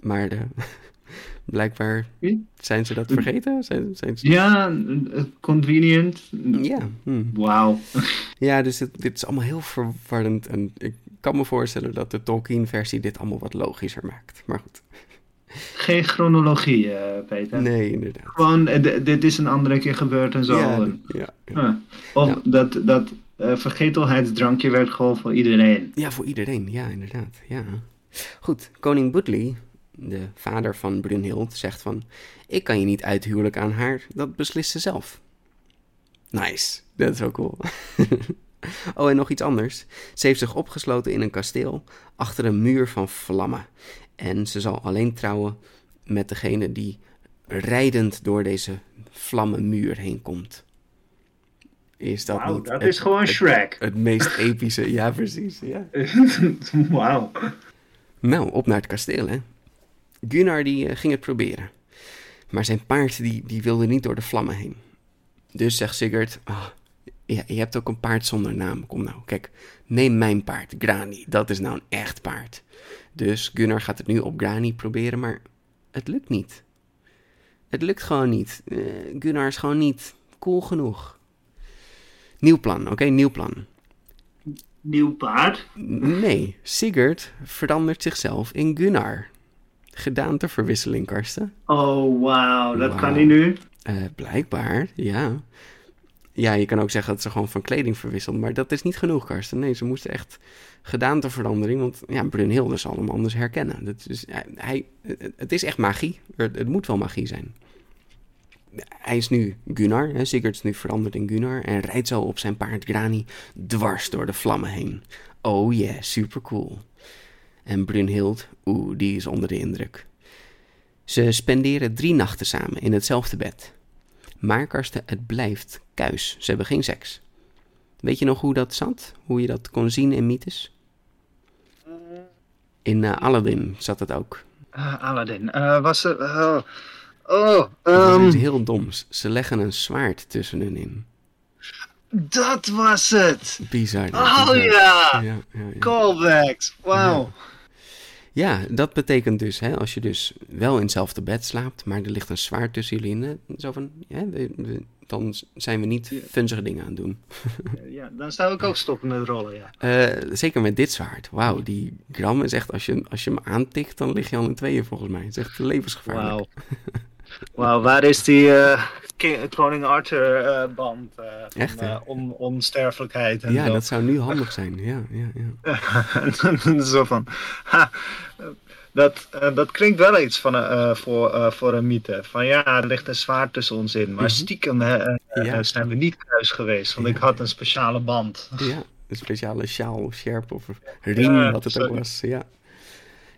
Maar de, blijkbaar zijn ze dat vergeten? Zijn, zijn ze... Ja, eh, convenient. Ja, hm. Wauw. ja dus dit, dit is allemaal heel verwarrend. En ik kan me voorstellen dat de Tolkien-versie dit allemaal wat logischer maakt. Maar goed. Geen chronologie, eh, Peter. Nee, inderdaad. Gewoon, dit is een andere keer gebeurd en zo. Ja, ja, ja. huh. Of dat, dat eh, vergetelheidsdrankje werd gewoon voor iedereen. Ja, voor iedereen. Ja, inderdaad. Ja. Goed, koning Budli, de vader van Brunhild, zegt van... Ik kan je niet uithuwelijk aan haar, dat beslist ze zelf. Nice, dat is ook cool. oh, en nog iets anders. Ze heeft zich opgesloten in een kasteel achter een muur van vlammen. En ze zal alleen trouwen met degene die rijdend door deze vlammenmuur heen komt. Is dat niet dat het- is gewoon het- Shrek. Het meest epische, ja precies. Ja. Wauw. Nou, op naar het kasteel, hè. Gunnar die eh, ging het proberen. Maar zijn paard die, die wilde niet door de vlammen heen. Dus zegt Sigurd, ah, ja, je hebt ook een paard zonder naam. Kom nou, kijk, neem mijn paard, Grani. Dat is nou een echt paard. Dus Gunnar gaat het nu op Grani proberen, maar het lukt niet. Het lukt gewoon niet. Uh, Gunnar is gewoon niet cool genoeg. Nieuw plan, oké, nieuw plan. Nieuw paard? Nee, Sigurd verandert zichzelf in Gunnar. Gedaanteverwisseling, Karsten. Oh, wauw, dat kan hij nu? Uh, blijkbaar, ja. Ja, je kan ook zeggen dat ze gewoon van kleding verwisselt, maar dat is niet genoeg, Karsten. Nee, ze moesten echt gedaanteverandering, want ja, Brunhilde zal hem anders herkennen. Dat is, hij, het is echt magie. Het, moet wel magie zijn. Hij is nu Gunnar, hè, Sigurd is nu veranderd in Gunnar en rijdt zo op zijn paard Grani dwars door de vlammen heen. Oh yeah, super cool. En Brunhild, oeh, die is onder de indruk. Ze spenderen drie nachten samen in hetzelfde bed. Maar Karsten, het blijft kuis. Ze hebben geen seks. Weet je nog hoe dat zat? Hoe je dat kon zien in mythes? In uh, Aladdin zat het ook. Uh, Aladdin. Uh, was er... Oh, um... Dat is heel doms. Ze leggen een zwaard tussen hun in. Dat was het! Bizar. Oh bizar. ja. Ja, ja, ja! Callbacks! Wauw! Ja, dat betekent dus, hè, als je dus wel in hetzelfde bed slaapt, maar er ligt een zwaard tussen jullie in, zo van, ja, dan zijn we niet funzige dingen aan het doen. ja, dan zou ik ook stoppen met rollen, ja. Uh, zeker met dit zwaard. Wauw, die gram is echt, als je, als je hem aantikt, dan lig je al in tweeën volgens mij. Het is echt levensgevaarlijk. Wauw. Wauw, waar is die uh, Koning Arthur uh, band? Uh, Echt, van, on, onsterfelijkheid. En ja, dat zou nu handig zijn. Ja, ja, ja. zo van, ha, dat, dat klinkt wel iets van, voor, voor een mythe. Van ja, er ligt een zwaard tussen ons in. Maar mhm. stiekem ja. zijn we niet thuis geweest. Want ik had een speciale band. Ja, een speciale sjaal of sjerp of riem, wat het ook was. Ja.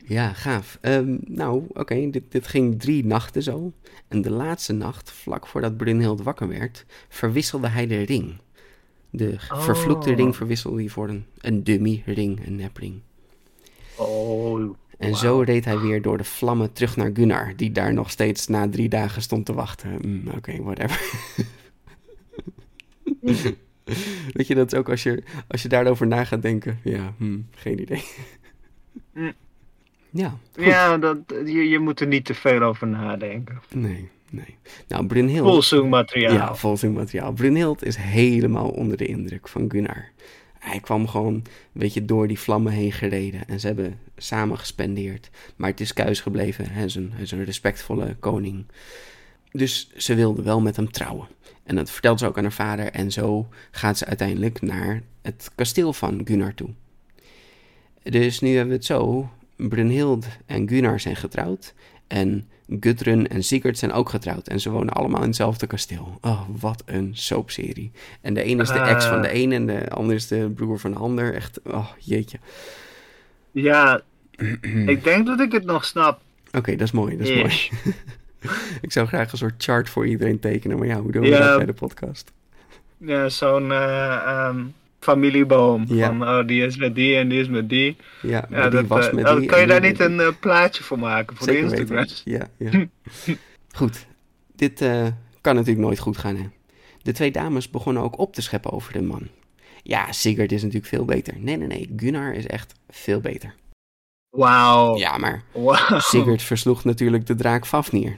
Ja, gaaf. Um, nou, oké, dit, dit ging drie nachten zo. En de laatste nacht, vlak voordat Brunhild wakker werd, verwisselde hij de ring. De vervloekte ring verwisselde hij voor een, een dummy ring, een nepring. Oh, en zo reed hij weer door de vlammen terug naar Gunnar, die daar nog steeds na drie dagen stond te wachten. Mm, oké, whatever. Weet je, dat ook als je, als je daarover na gaat denken. Ja, hmm, geen idee. Ja, ja dat, je, je moet er niet te veel over nadenken. Nee, nee. Nou, Brunhild... Volzoom materiaal. Ja, volzoom materiaal. Brunhild is helemaal onder de indruk van Gunnar. Hij kwam gewoon een beetje door die vlammen heen gereden. En ze hebben samen gespendeerd. Maar het is kuis gebleven. Hij is, een, hij is een respectvolle koning. Dus ze wilde wel met hem trouwen. En dat vertelt ze ook aan haar vader. En zo gaat ze uiteindelijk naar het kasteel van Gunnar toe. Dus nu hebben we het zo. Brunhild en Gunnar zijn getrouwd. En Gudrun en Sigurd zijn ook getrouwd. En ze wonen allemaal in hetzelfde kasteel. Oh, wat een soapserie. En de een is de ex van de een en de ander is de broer van de ander. Echt, oh, jeetje. Ja, ik denk dat ik het nog snap. Oké, dat is mooi, dat is mooi. ik zou graag een soort chart voor iedereen tekenen. Maar ja, hoe doen we dat bij de podcast? Ja, zo'n... Uh, familieboom. Van oh, die is met die en die is met die. Ja, ja dat, was uh, met die. Kan je daar niet een uh, plaatje voor maken voor Zeker de Instagram? Ja, ja. goed. Dit uh, kan natuurlijk nooit goed gaan, hè. De twee dames begonnen ook op te scheppen over de man. Ja, Sigurd is natuurlijk veel beter. Nee, nee, nee. Gunnar is echt veel beter. Wauw. Ja, maar wow. Sigurd versloeg natuurlijk de draak Fafnir.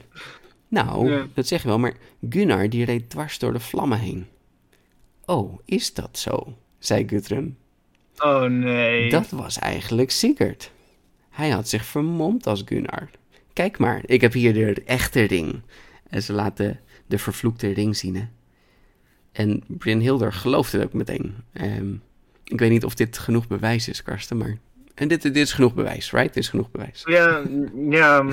Nou, ja. dat zeg je wel, maar Gunnar die reed dwars door de vlammen heen. Oh, is dat zo? Zei Gudrun. Oh nee. Dat was eigenlijk Sigurd. Hij had zich vermomd als Gunnar. Kijk maar, ik heb hier de echte ring. En ze laten de vervloekte ring zien. Hè? En Brynhilder geloofde het ook meteen. Um, ik weet niet of dit genoeg bewijs is, Karsten, maar... En dit, dit is genoeg bewijs, right? Dit is genoeg bewijs. Ja, ja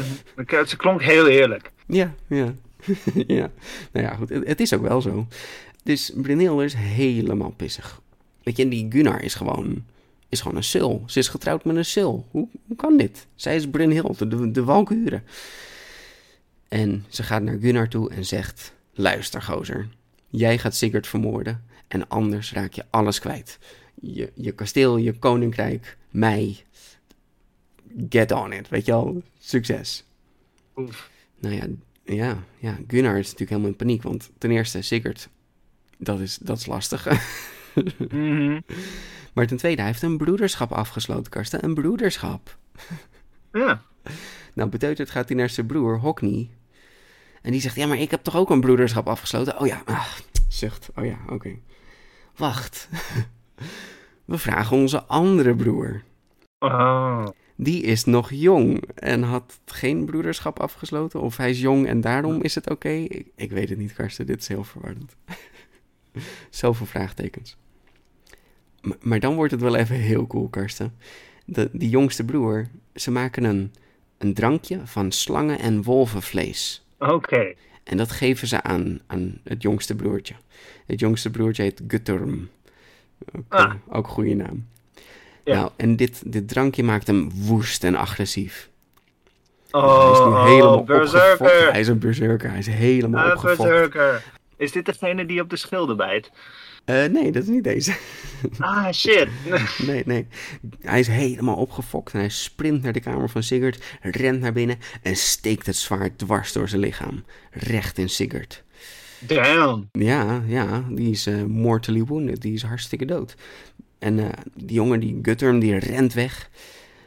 ze klonk heel eerlijk. Ja, ja. ja. Nou ja, goed, het, het is ook wel zo. Dus Brynhilder is helemaal pissig. Weet je, en die Gunnar is gewoon, is gewoon een sil. Ze is getrouwd met een sil. Hoe, hoe kan dit? Zij is Brynhild, de, de Walkure. En ze gaat naar Gunnar toe en zegt... Luister, gozer. Jij gaat Sigurd vermoorden en anders raak je alles kwijt. Je, je kasteel, je koninkrijk, mij. get on it, weet je al, succes. Oef. Nou ja, ja, ja, Gunnar is natuurlijk helemaal in paniek, want ten eerste, Sigurd, dat is, dat is lastig. Mhm. maar ten tweede, hij heeft een broederschap afgesloten, Karsten, een broederschap. Ja. Nou, beteuterd gaat hij naar zijn broer, Hockney. En die zegt, ja, maar ik heb toch ook een broederschap afgesloten? Oh ja, ah, zucht. Oh ja, oké. Wacht. We vragen onze andere broer. Oh. Die is nog jong en had geen broederschap afgesloten. Of hij is jong en daarom is het oké. Ik, ik weet het niet, Karsten. Dit is heel verwarrend. Zoveel vraagtekens. Maar, dan wordt het wel even heel cool, Karsten. De, die jongste broer, ze maken een, een drankje van slangen- en wolvenvlees. Oké. En dat geven ze aan, aan het jongste broertje. Het jongste broertje heet Gutturm. Ook, Ah. eh, ook een goede naam. Ja. Nou, en dit, dit drankje maakt hem woest en agressief. Oh, hij is nu helemaal oh, berserker. opgefokt. Hij is een berserker. Hij is helemaal Ah, opgefokt. berserker. Is dit degene die op de schilden bijt? Eh, nee, dat is niet deze. Ah, shit. nee, nee. Hij is helemaal opgefokt en hij sprint naar de kamer van Sigurd, rent naar binnen en steekt het zwaard dwars door zijn lichaam. Recht in Sigurd. Damn. Ja, ja, die is eh mortally wounded. Die is hartstikke dood. En eh, die jongen, die Gutturm, die rent weg.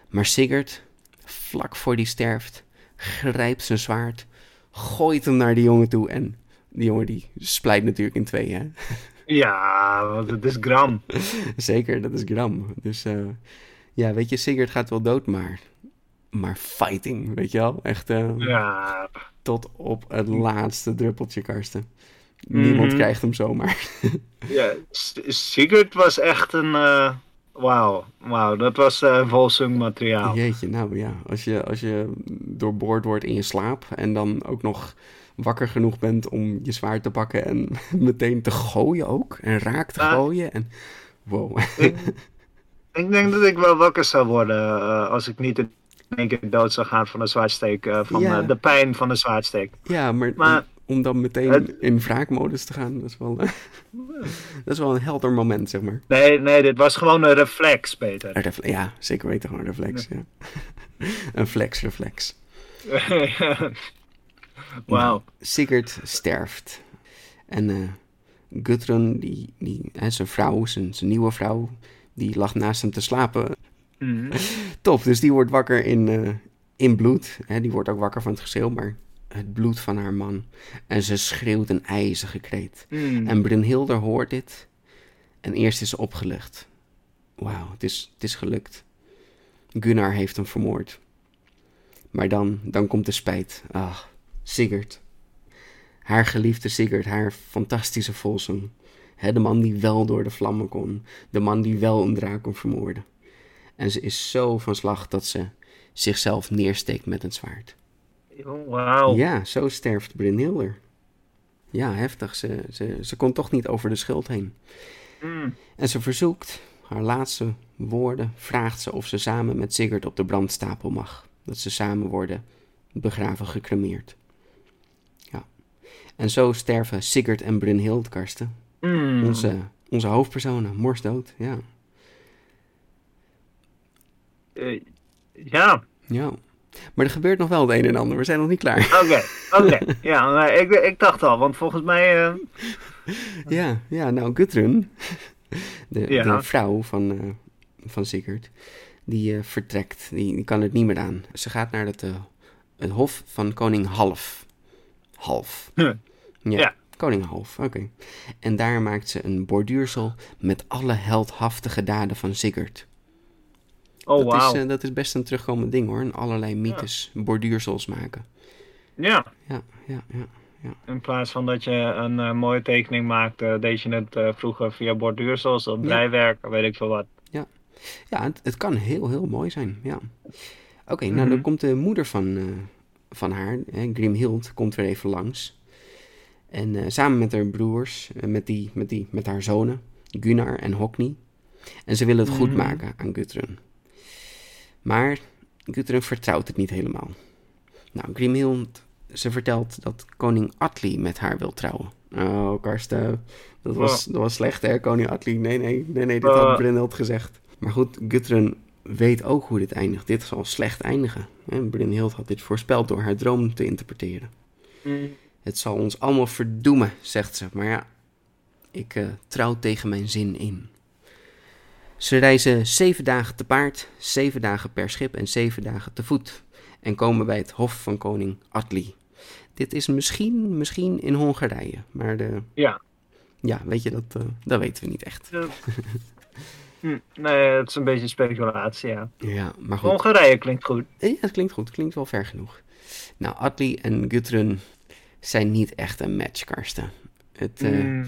Maar Sigurd, vlak voor die sterft, grijpt zijn zwaard, gooit hem naar die jongen toe. En die jongen die splijt natuurlijk in twee, hè. Ja, want het is gram. Zeker, dat is Gram. Dus eh, ja, weet je, Sigurd gaat wel dood, maar... Maar fighting, weet je wel? Echt eh, Ja. tot op het laatste druppeltje, Karsten. Niemand Mhm. krijgt hem zomaar. ja. Sigurd was echt een... eh, Wauw. Wauw, dat was eh Volsung materiaal. Jeetje, nou ja, als je, als je doorboord wordt in je slaap en dan ook nog wakker genoeg bent om je zwaard te pakken en meteen te gooien ook, en raak te gooien en wow. Ik, ik denk dat ik wel wakker zou worden eh, als ik niet in één keer dood zou gaan van een zwaardsteek. eh, van Ja. eh, de pijn van een zwaardsteek. ja, maar, Maar- om, om dan meteen Het- in wraakmodus te gaan, dat is wel, dat is wel een helder moment, zeg maar. Nee, nee, dit was gewoon een reflex, Peter. Een refle- ja, zeker weten, gewoon een reflex, ja. een flex-reflex. Wauw. Sigurd sterft. En eh Gudrun, die, die, hè, zijn vrouw, zijn, zijn nieuwe vrouw, die lag naast hem te slapen. Mhm. Top, dus die wordt wakker in, eh, in bloed. Hè, die wordt ook wakker van het geschreeuw, maar het bloed van haar man. En ze schreeuwt een ijzige kreet. Mm. En Brunhilde hoort dit. En eerst is ze opgelucht. Wauw, het is, het is gelukt. Gunnar heeft hem vermoord. Maar dan, dan komt de spijt. Ach, Sigurd. Haar geliefde Sigurd, haar fantastische Volsung. Hè, de man die wel door de vlammen kon. De man die wel een draak kon vermoorden. En ze is zo van slag dat ze zichzelf neersteekt met een zwaard. Wauw. Ja, zo sterft Brynhilde. Ja, heftig. Ze, ze, ze kon toch niet over de schuld heen. Mm. En ze verzoekt, haar laatste woorden, vraagt ze of ze samen met Sigurd op de brandstapel mag. Dat ze samen worden begraven, gecremeerd. Ja. En zo sterven Sigurd en Brynhild, Karsten. Mm. Onze, onze hoofdpersonen, morsdood, ja. Eh, ja, ja. Maar er gebeurt nog wel het een en ander, we zijn nog niet klaar. oké. Oké. Ja, maar ik, ik dacht al, want volgens mij... eh, Ja, ja nou, Gudrun, de, Ja. de vrouw van, eh, van Sigurd, die vertrekt. Die, die kan het niet meer aan. Ze gaat naar het, het hof van koning Half. Half. Ja, Ja. koning Half, oké. En daar maakt ze een borduursel met alle heldhaftige daden van Sigurd. oh, dat, wauw. is, eh, dat is best een terugkomend ding hoor, in allerlei mythes, borduursels maken. Ja, Ja, ja, ja. in plaats van dat je een eh, mooie tekening maakte, deed je het eh, vroeger via borduursels of Ja. breiwerk, weet ik veel wat. Ja, het, het kan heel, heel mooi zijn, ja. Oké, nou Mhm. dan komt de moeder van, eh, van haar, hè, Grimhild, komt weer even langs. En eh, samen met haar broers, eh, met, die, met, die, met haar zonen, Gunnar en Hockney. En ze willen het goed Mhm. maken aan Gudrun. Maar Gudrun vertrouwt het niet helemaal. Nou, Grimhild, ze vertelt dat koning Atli met haar wil trouwen. Oh, Karsten, dat was, dat was slecht hè, koning Atli. Nee, nee, nee, nee, dit had. Brynhild gezegd. Maar goed, Gudrun weet ook hoe dit eindigt. Dit zal slecht eindigen. Brynhild had dit voorspeld door haar droom te interpreteren. Mm. Het zal ons allemaal verdoemen, zegt ze. Maar ja, ik eh, trouw tegen mijn zin in. Ze reizen zeven dagen te paard, zeven dagen per schip en zeven dagen te voet. En komen bij het hof van koning Atli. Dit is misschien, misschien in Hongarije. Maar de, Ja. ja, weet je, dat, eh, dat weten we niet echt. Ja. Hm, Nee, het is een beetje speculatie, ja. Ja, maar goed. Hongarije klinkt goed. Ja, het klinkt goed. Het klinkt wel ver genoeg. Nou, Atli en Gudrun zijn niet echt een match, Karsten. Het, eh, Mm.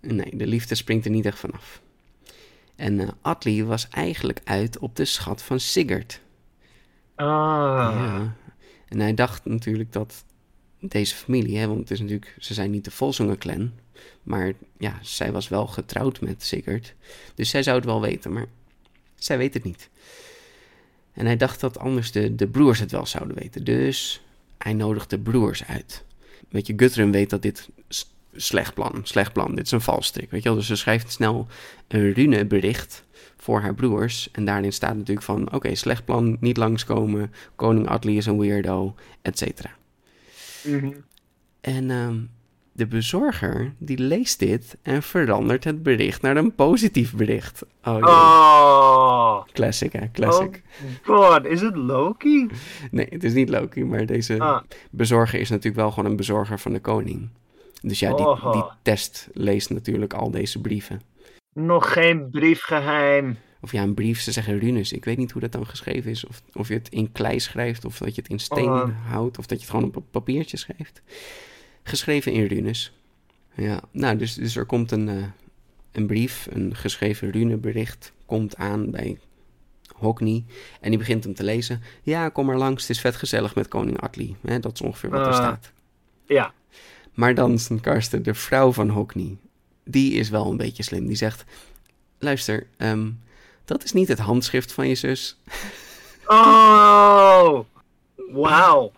Nee, de liefde springt er niet echt vanaf. En eh Atli was eigenlijk uit op de schat van Sigurd. Ah. Ja. En hij dacht natuurlijk dat deze familie, hè, want het is natuurlijk, ze zijn niet de Volsunge clan, maar ja, zij was wel getrouwd met Sigurd. Dus zij zou het wel weten, maar zij weet het niet. En hij dacht dat anders de, de broers het wel zouden weten. Dus hij nodigt de broers uit. Weet je, Guthrum weet dat dit slecht plan, slecht plan, dit is een valstrik. Weet je wel, dus ze schrijft snel een runebericht voor haar broers. En daarin staat natuurlijk van, oké, slecht plan, niet langskomen. Koning Atli is een weirdo, et cetera. Mhm. En ehm, de bezorger, die leest dit en verandert het bericht naar een positief bericht. Oh. Oh. classic hè, classic. Oh god, is het Loki? Nee, het is niet Loki, maar deze Ah. bezorger is natuurlijk wel gewoon een bezorger van de koning. Dus ja, die, Oh. die test leest natuurlijk al deze brieven. Nog geen briefgeheim. Of ja, een brief, ze zeggen runes. Ik weet niet hoe dat dan geschreven is. Of, of je het in klei schrijft, of dat je het in steen Oh. houdt, of dat je het gewoon op een papiertje schrijft. Geschreven in runes. Ja, nou, dus, dus er komt een, eh, een brief, een geschreven runebericht, komt aan bij Hockney. En die begint hem te lezen. Ja, kom maar langs, het is vet gezellig met koning Atli. Hè, dat is ongeveer wat er Ah. staat. Ja. Maar dan, Karsten, de vrouw van Hockney, die is wel een beetje slim. Die zegt, luister, ehm, dat is niet het handschrift van je zus. Oh. Wauw.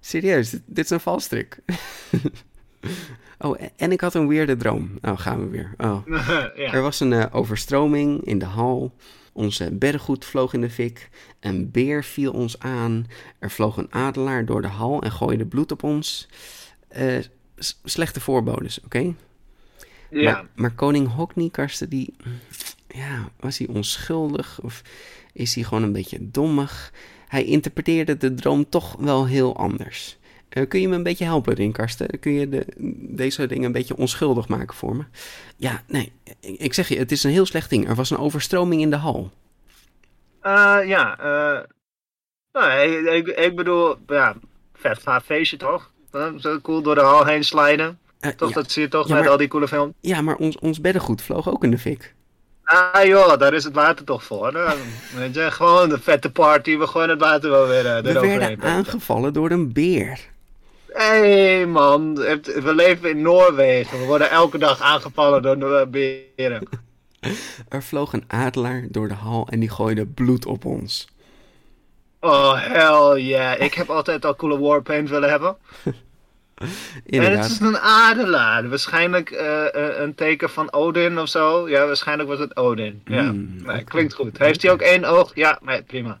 Serieus, dit, dit is een valstrik. oh, en, en ik had een weirde droom. Oh, gaan we weer. Oh. ja. Er was een eh, overstroming in de hal. Onze beddengoed vloog in de fik. Een beer viel ons aan. Er vloog een adelaar door de hal en gooide bloed op ons. Eh, slechte voorbodes, oké? Ja. Maar, maar koning Hockney, Karsten, die... Ja, was hij onschuldig? Of is hij gewoon een beetje dommig? Hij interpreteerde de droom toch wel heel anders. Eh, kun je me een beetje helpen erin, Karsten? Kun je de, deze dingen een beetje onschuldig maken voor me? Ja, nee, ik ik zeg je, het is een heel slecht ding. Er was een overstroming in de hal. Eh, ja. eh nou, ik, ik, ik bedoel, ja, vet gaaf feestje toch? Zo cool door de hal heen sliden. Eh, Toch, ja, dat zie je toch Ja, met maar- al die coole films. ja, maar ons, ons beddengoed vloog ook in de fik. Ah joh, daar is het water toch voor. Weet je, gewoon de vette party, we gooien het water wel weer uh, We werden aangevallen door een beer. Hé hey, man, we leven in Noorwegen. We worden elke dag aangevallen door de beren. Er vloog een adelaar door de hal en die gooide bloed op ons. Oh hell yeah, ik heb altijd al coole warpaint willen hebben. En Inderdaad. het is een adelaar. Waarschijnlijk eh, eh, een teken van Odin of zo. Ja, waarschijnlijk was het Odin. Ja, Mm, nee, oké. klinkt goed. Heeft hij ook één oog? Ja, nee, prima.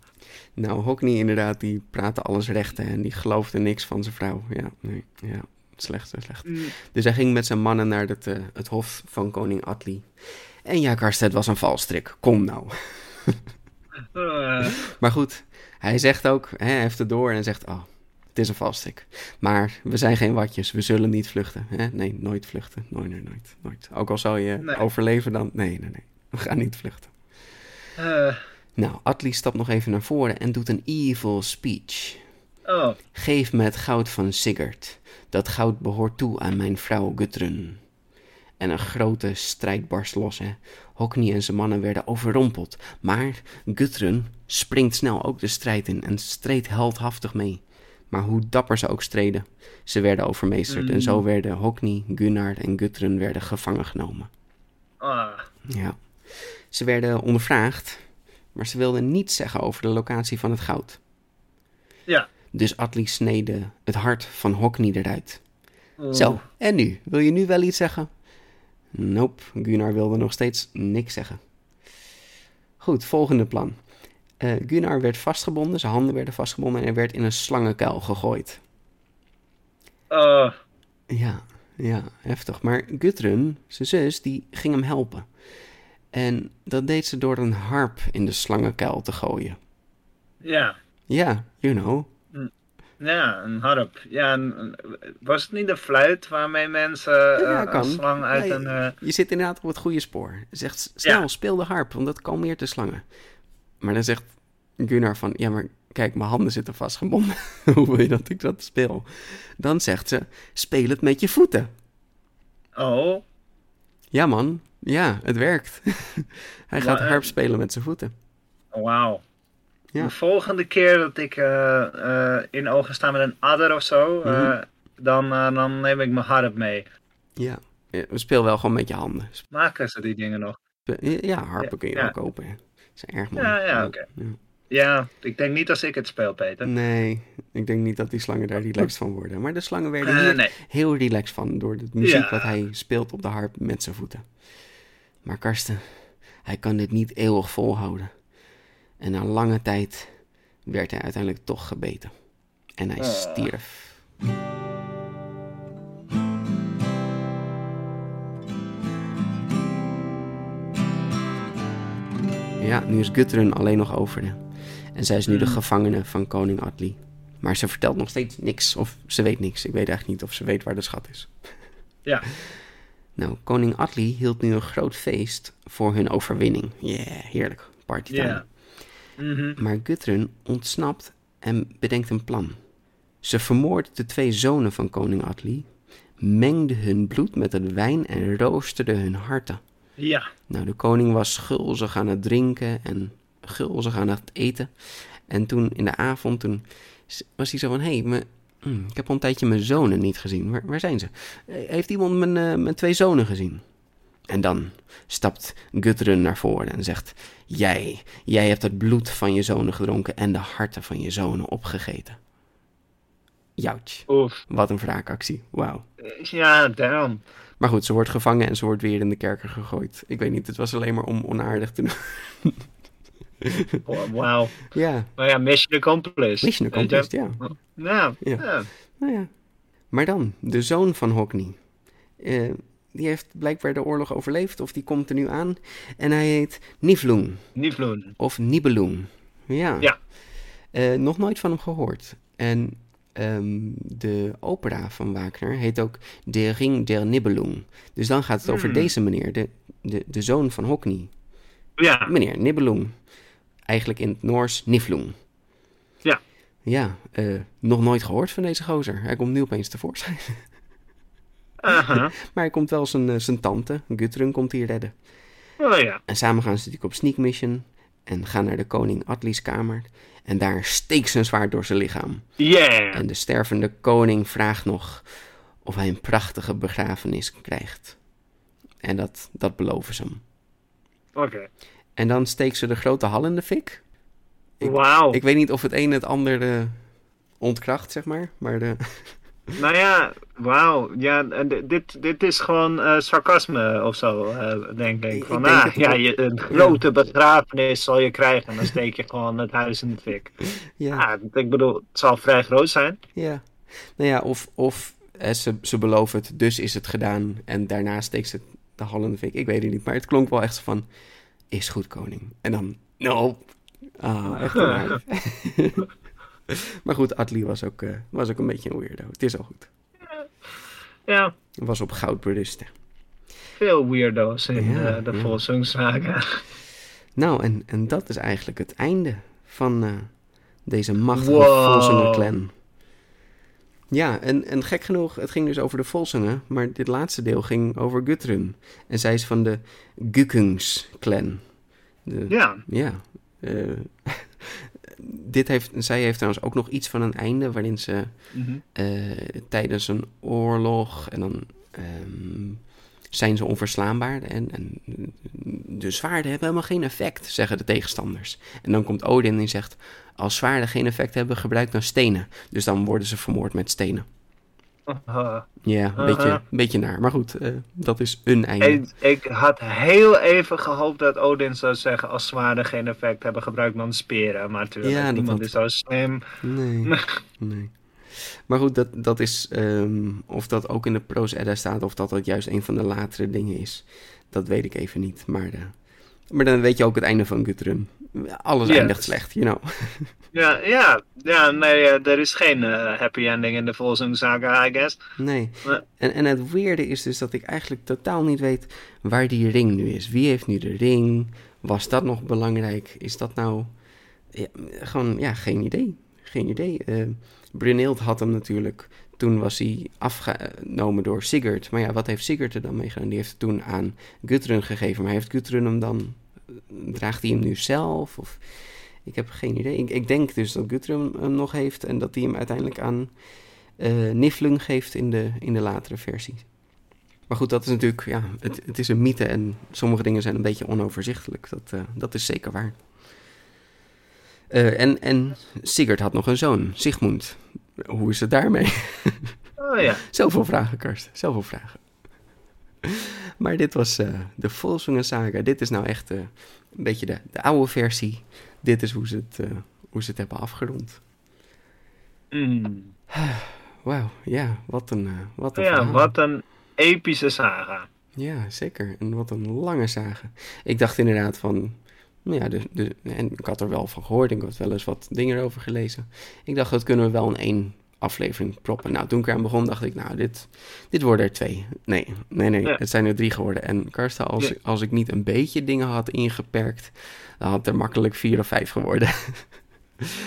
Nou, Hockney inderdaad, die praatte alles recht en die geloofde niks van zijn vrouw. Ja, nee, ja, slecht, slecht. Mm. Dus hij ging met zijn mannen naar het, eh, het hof van koning Atli. En ja, Karsten, het was een valstrik. Kom nou. Eh, Maar goed, hij zegt ook, hè, hij heeft het door en zegt, oh, het is een valstrik. Maar we zijn geen watjes, we zullen niet vluchten. Hè? Nee, nooit vluchten. Nooit, nooit, nooit, nooit. Ook al zou je Nee. overleven dan, nee, nee, nee. We gaan niet vluchten. eh, Nou, Atli stapt nog even naar voren en doet een evil speech. oh, Geef me het goud van Sigurd. Dat goud behoort toe aan mijn vrouw Gudrun. En een grote strijd barst los. Hè. Hockney en zijn mannen werden overrompeld. Maar Gudrun springt snel ook de strijd in en streed heldhaftig mee. Maar hoe dapper ze ook streden, ze werden overmeesterd. En zo werden Hockney, Gunnar en Gudrun werden gevangen genomen. ah. Ja. Ze werden ondervraagd, maar ze wilden niets zeggen over de locatie van het goud. Ja. Dus Atli snede het hart van Hockney eruit. Oh. Zo, en nu? Wil je nu wel iets zeggen? Nope, Gunnar wilde nog steeds niks zeggen. Goed, volgende plan. Eh, Gunnar werd vastgebonden, zijn handen werden vastgebonden en hij werd in een slangenkuil gegooid. Oh, Ja, ja, heftig. Maar Gudrun, zijn zus, die ging hem helpen. En dat deed ze door een harp in de slangenkuil te gooien. ja. Ja, you know. Ja, een harp. Ja, een- was het niet een fluit waarmee mensen Ja, eh, een slang uit Ja, een... Je zit inderdaad op het goede spoor. Zegt, snel, Ja. speel de harp, want dat kalmeert de slangen. Maar dan zegt Gunnar van, ja, maar kijk, mijn handen zitten vastgebonden. Hoe wil je dat ik dat speel? Dan zegt ze, speel het met je voeten. Oh, Ja man, ja, het werkt. Hij gaat eh, harp spelen met zijn voeten. wauw. Ja. De volgende keer dat ik eh, eh, in ogen sta met een adder of zo, Mhm. dan, dan neem ik mijn harp mee. Ja, Ja, speel wel gewoon met je handen. Maken ze die dingen nog? Ja, harpen Ja, kun je wel kopen. Zijn erg mooi. Ja, ja, oké. Ja. Ja, ik denk niet als ik het speel, Peter. Nee, ik denk niet dat die slangen daar relaxed van worden. Maar de slangen werden Eh, hier nee. heel relaxed van door de muziek Ja. wat hij speelt op de harp met zijn voeten. Maar Karsten, hij kan dit niet eeuwig volhouden. En na lange tijd werd hij uiteindelijk toch gebeten. En hij Oh. stierf. Ja, nu is Gudrun alleen nog over. En zij is nu de Hmm. gevangene van koning Atli. Maar ze vertelt nog steeds niks. Of ze weet niks. Ik weet eigenlijk niet of ze weet waar de schat is. Ja. Nou, koning Atli hield nu een groot feest voor hun overwinning. Yeah, heerlijk. Partytime. Ja. Mhm. Maar Gudrun ontsnapt en bedenkt een plan. Ze vermoordt de twee zonen van koning Atli, mengde hun bloed met het wijn en roosterde hun harten. Ja. Nou, de koning was gulzig aan het drinken en gulzig aan het eten. En toen in de avond, toen was hij zo van, hé, hey, hm, ik heb al een tijdje mijn zonen niet gezien. Waar, waar zijn ze? Eh, Heeft iemand mijn, eh, mijn twee zonen gezien? En dan stapt Gudrun naar voren en zegt, jij, jij hebt het bloed van je zonen gedronken en de harten van je zonen opgegeten. Jouwtje, Oef. wat een wraakactie, wauw. Ja, damn. Maar goed, ze wordt gevangen en ze wordt weer in de kerker gegooid. Ik weet niet, het was alleen maar om onaardig te doen. Wa- Wauw. Ja, Nou ja, mission accomplished. mission accomplished, ja. Ja. Ja. ja. Nou ja. Maar dan, de zoon van Hockney. Eh, die heeft blijkbaar de oorlog overleefd, of die komt er nu aan. En hij heet Niflung, Niflun. of Nibelung. Ja. Ja. Eh, nog nooit van hem gehoord. En ehm, de opera van Wagner heet ook De Ring der Nibelung. Dus dan gaat het over Hmm. deze meneer, de, de, de zoon van Hockney. Ja. Meneer Nibelung. Eigenlijk in het Noors Niflung. Ja. Ja, eh, nog nooit gehoord van deze gozer. Hij komt nu opeens tevoorschijn. Aha. Maar hij komt wel zijn, eh, zijn tante, Gudrun, komt hier redden. Oh ja. En samen gaan ze natuurlijk op sneak mission. En gaan naar de koning Atli's kamer. En daar steekt zijn zwaard door zijn lichaam. Yeah. En de stervende koning vraagt nog of hij een prachtige begrafenis krijgt. En dat, dat beloven ze hem. Oké. En dan steekt ze de grote hal in de fik. Ik- Wauw. Ik weet niet of het een het ander eh, ontkracht, zeg maar. Maar de, Nou ja, wauw. Ja, dit, dit is gewoon eh, sarcasme of zo, eh, denk ik. Van, ik denk ah, ja, je, een grote begrafenis zal je krijgen. En dan steek je gewoon het huis in de fik. ja, Ja, ik bedoel, het zal vrij groot zijn. ja. Nou ja, of, of hè, ze, ze beloven het, dus is het gedaan. En daarna steekt ze de hal in de fik. Ik weet het niet, maar het klonk wel echt van... Is goed, koning. En dan, no. Ah, echt onaardig. maar goed, Atli was ook, eh, was ook een beetje een weirdo. Het is al goed. Ja, Was op goud berust. hè. veel weirdo's in Ja, eh, de ja. Volsungssaga. Nou, en, en dat is eigenlijk het einde van eh, deze machtige Wow. Volsinger clan. Ja, en, en gek genoeg, het ging dus over de Volsingen, maar dit laatste deel ging over Gudrun. En zij is van de Gukungs clan. De, Ja, ja. dit heeft, zij heeft trouwens ook nog iets van een einde, waarin ze Mhm. eh, tijdens een oorlog en dan ehm, zijn ze onverslaanbaar. En, en de zwaarden hebben helemaal geen effect, zeggen de tegenstanders. En dan komt Odin en zegt, als zwaarden geen effect hebben, gebruik dan stenen. Dus dan worden ze vermoord met stenen. Ja, een, beetje, Uh-huh. een beetje naar. Maar goed, eh, dat is een einde. ik, ik had heel even gehoopt dat Odin zou zeggen als zwaarden geen effect hebben gebruikt dan speren. Maar natuurlijk, Ja, niemand had- is zo slim. Nee, nee. Maar goed, dat, dat is, ehm, of dat ook in de Pro's Edda staat, of dat dat juist een van de latere dingen is, dat weet ik even niet. Maar, eh, maar dan weet je ook het einde van Guthrum. Alles Yes. eindigt slecht, you know. Ja, ja, ja nee, eh, er is geen eh, happy ending in de Volsung Saga, I guess. Nee. En, en het weerde is dus dat ik eigenlijk totaal niet weet waar die ring nu is. Wie heeft nu de ring? Was dat nog belangrijk? Is dat nou... Ja, gewoon, ja, geen idee. Geen idee. Brunhild had hem natuurlijk... Toen was hij afgenomen door Sigurd. Maar ja, wat heeft Sigurd er dan mee gedaan? Die heeft het toen aan Gudrun gegeven. Maar heeft Gudrun hem dan... Draagt hij hem nu zelf? Of... Ik heb geen idee. Ik, ik denk dus dat Gudrun hem nog heeft... en dat hij hem uiteindelijk aan eh Niflung geeft in de, in de latere versie. Maar goed, dat is natuurlijk, ja, het, het is een mythe en sommige dingen zijn een beetje onoverzichtelijk. Dat, eh, dat is zeker waar. Eh, en, en Sigurd had nog een zoon, Sigmund. Hoe is het daarmee? Oh ja. Zoveel vragen, Karsten. Zoveel vragen. Maar dit was eh, de Volsungen Saga. Dit is nou echt eh, een beetje de, de oude versie. Dit is hoe ze het, eh, hoe ze het hebben afgerond. Mm. Wauw, ja, wat een, wat een Ja, verhaal. wat een epische saga. Ja, zeker. En wat een lange zagen. Ik dacht inderdaad van... nou Ja, de, de, en ik had er wel van gehoord. Ik had wel eens wat dingen erover gelezen. Ik dacht, dat kunnen we wel in één aflevering proppen. Nou, toen ik eraan begon, dacht ik... Nou, dit, dit worden er twee. Nee, nee, nee. Ja. Het zijn er drie geworden. En Karsten, als, Ja. als ik niet een beetje dingen had ingeperkt... dan had het er makkelijk vier of vijf geworden.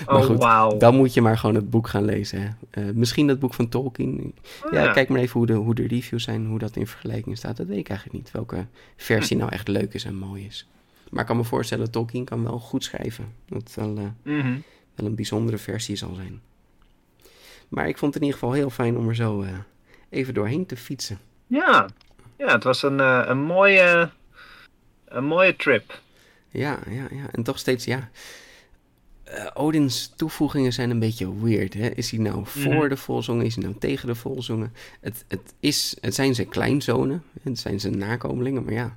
Maar Oh, goed, wauw. Dan moet je maar gewoon het boek gaan lezen. Hè. Eh, misschien dat boek van Tolkien. Oh, Ja, kijk maar even hoe de, hoe de reviews zijn, hoe dat in vergelijking staat. Dat weet ik eigenlijk niet, welke versie nou echt leuk is en mooi is. Maar ik kan me voorstellen, Tolkien kan wel goed schrijven. Dat wel, eh, Mhm. wel een bijzondere versie zal zijn. Maar ik vond het in ieder geval heel fijn om er zo eh, even doorheen te fietsen. Ja. ja, het was een, eh, een, mooie, een mooie trip. Ja, ja, ja. En toch steeds, ja... eh, Odins toevoegingen zijn een beetje weird. Hè? Is hij nou voor Mhm. de volzongen? Is hij nou tegen de volzongen? Het, het, is, het zijn zijn kleinzonen. Het zijn zijn nakomelingen. Maar ja,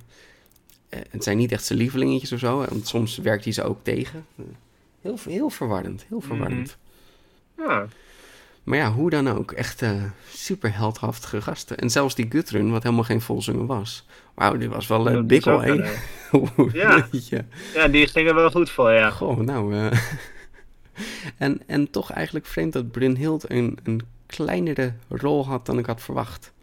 het zijn niet echt zijn lievelingetjes of zo. Want soms werkt hij ze ook tegen. Heel, heel verwarrend. Heel verwarrend. Ja, Maar ja, hoe dan ook. Echt eh super heldhaftige gasten. En zelfs die Gutrun, wat helemaal geen volzongen was. Wauw, die was wel uh, is bikkel, eh, Ja. Ja, die gingen wel goed voor, ja. Goh, nou. eh, en, en toch eigenlijk vreemd dat Brunhild een, een kleinere rol had dan ik had verwacht.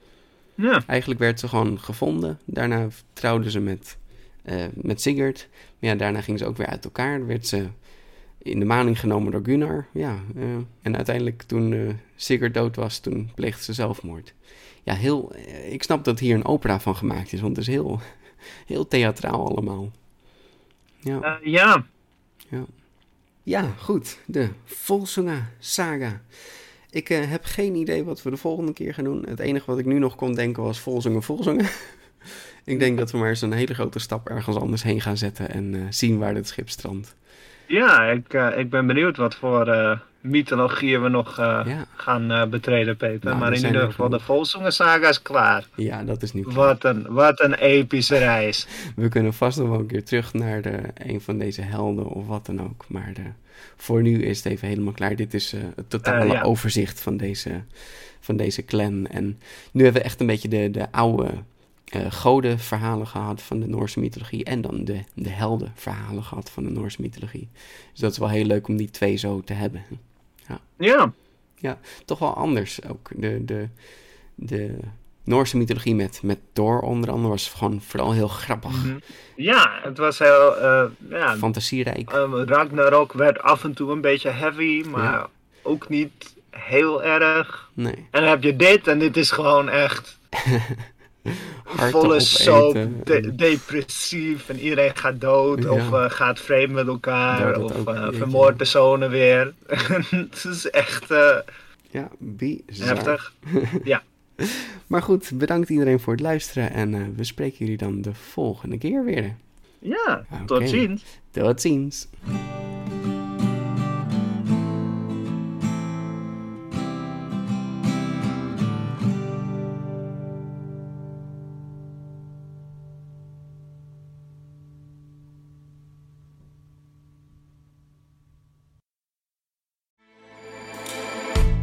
Ja, Eigenlijk werd ze gewoon gevonden. Daarna trouwde ze met, eh, met Sigurd. Maar ja, daarna ging ze ook weer uit elkaar. Werd ze in de maning genomen door Gunnar. Ja, eh, en uiteindelijk toen eh, Sigurd dood was, toen pleegde ze zelfmoord. Ja, heel, eh, ik snap dat hier een opera van gemaakt is, want het is heel, heel theatraal allemaal. Ja. Eh, ja. Ja, goed. De Volsunga Saga. Ik heb geen idee wat we de volgende keer gaan doen. Het enige wat ik nu nog kon denken was Volzungen, Volzungen. ik denk dat we maar eens een hele grote stap ergens anders heen gaan zetten en zien waar het schip strandt. Ja, ik, eh, ik ben benieuwd wat voor eh mythologieën we nog eh, Ja. gaan betreden, Peter. Nou, maar in ieder er geval, de genoeg. Volsungen saga is klaar. Ja, dat is nu klaar. Wat een, wat een epische reis. We kunnen vast nog wel een keer terug naar de, een van deze helden of wat dan ook. Maar de, voor nu is het even helemaal klaar. Dit is het totale ja. overzicht van deze, van deze clan. En nu hebben we echt een beetje de, de oude eh godenverhalen gehad van de Noorse mythologie. En dan de, de heldenverhalen gehad van de Noorse mythologie. Dus dat is wel heel leuk om die twee zo te hebben. Ja, Toch wel anders ook. De, de, de Noorse mythologie met, met Thor onder andere was gewoon vooral heel grappig. Mhm. ja het was heel... eh, ja, Fantasierijk. Ehm, Ragnarok werd af en toe een beetje heavy, maar Ja. ook niet heel erg. Nee. En dan heb je dit en dit is gewoon echt volle soap, de- depressief en iedereen gaat dood Ja. of eh, gaat vreemd met Ja, elkaar of eh, de zonen weer. het is echt eh, Ja, bizar. heftig. Maar goed, bedankt iedereen voor het luisteren en we spreken jullie dan de volgende keer weer. Ja, tot ziens. Tot ziens.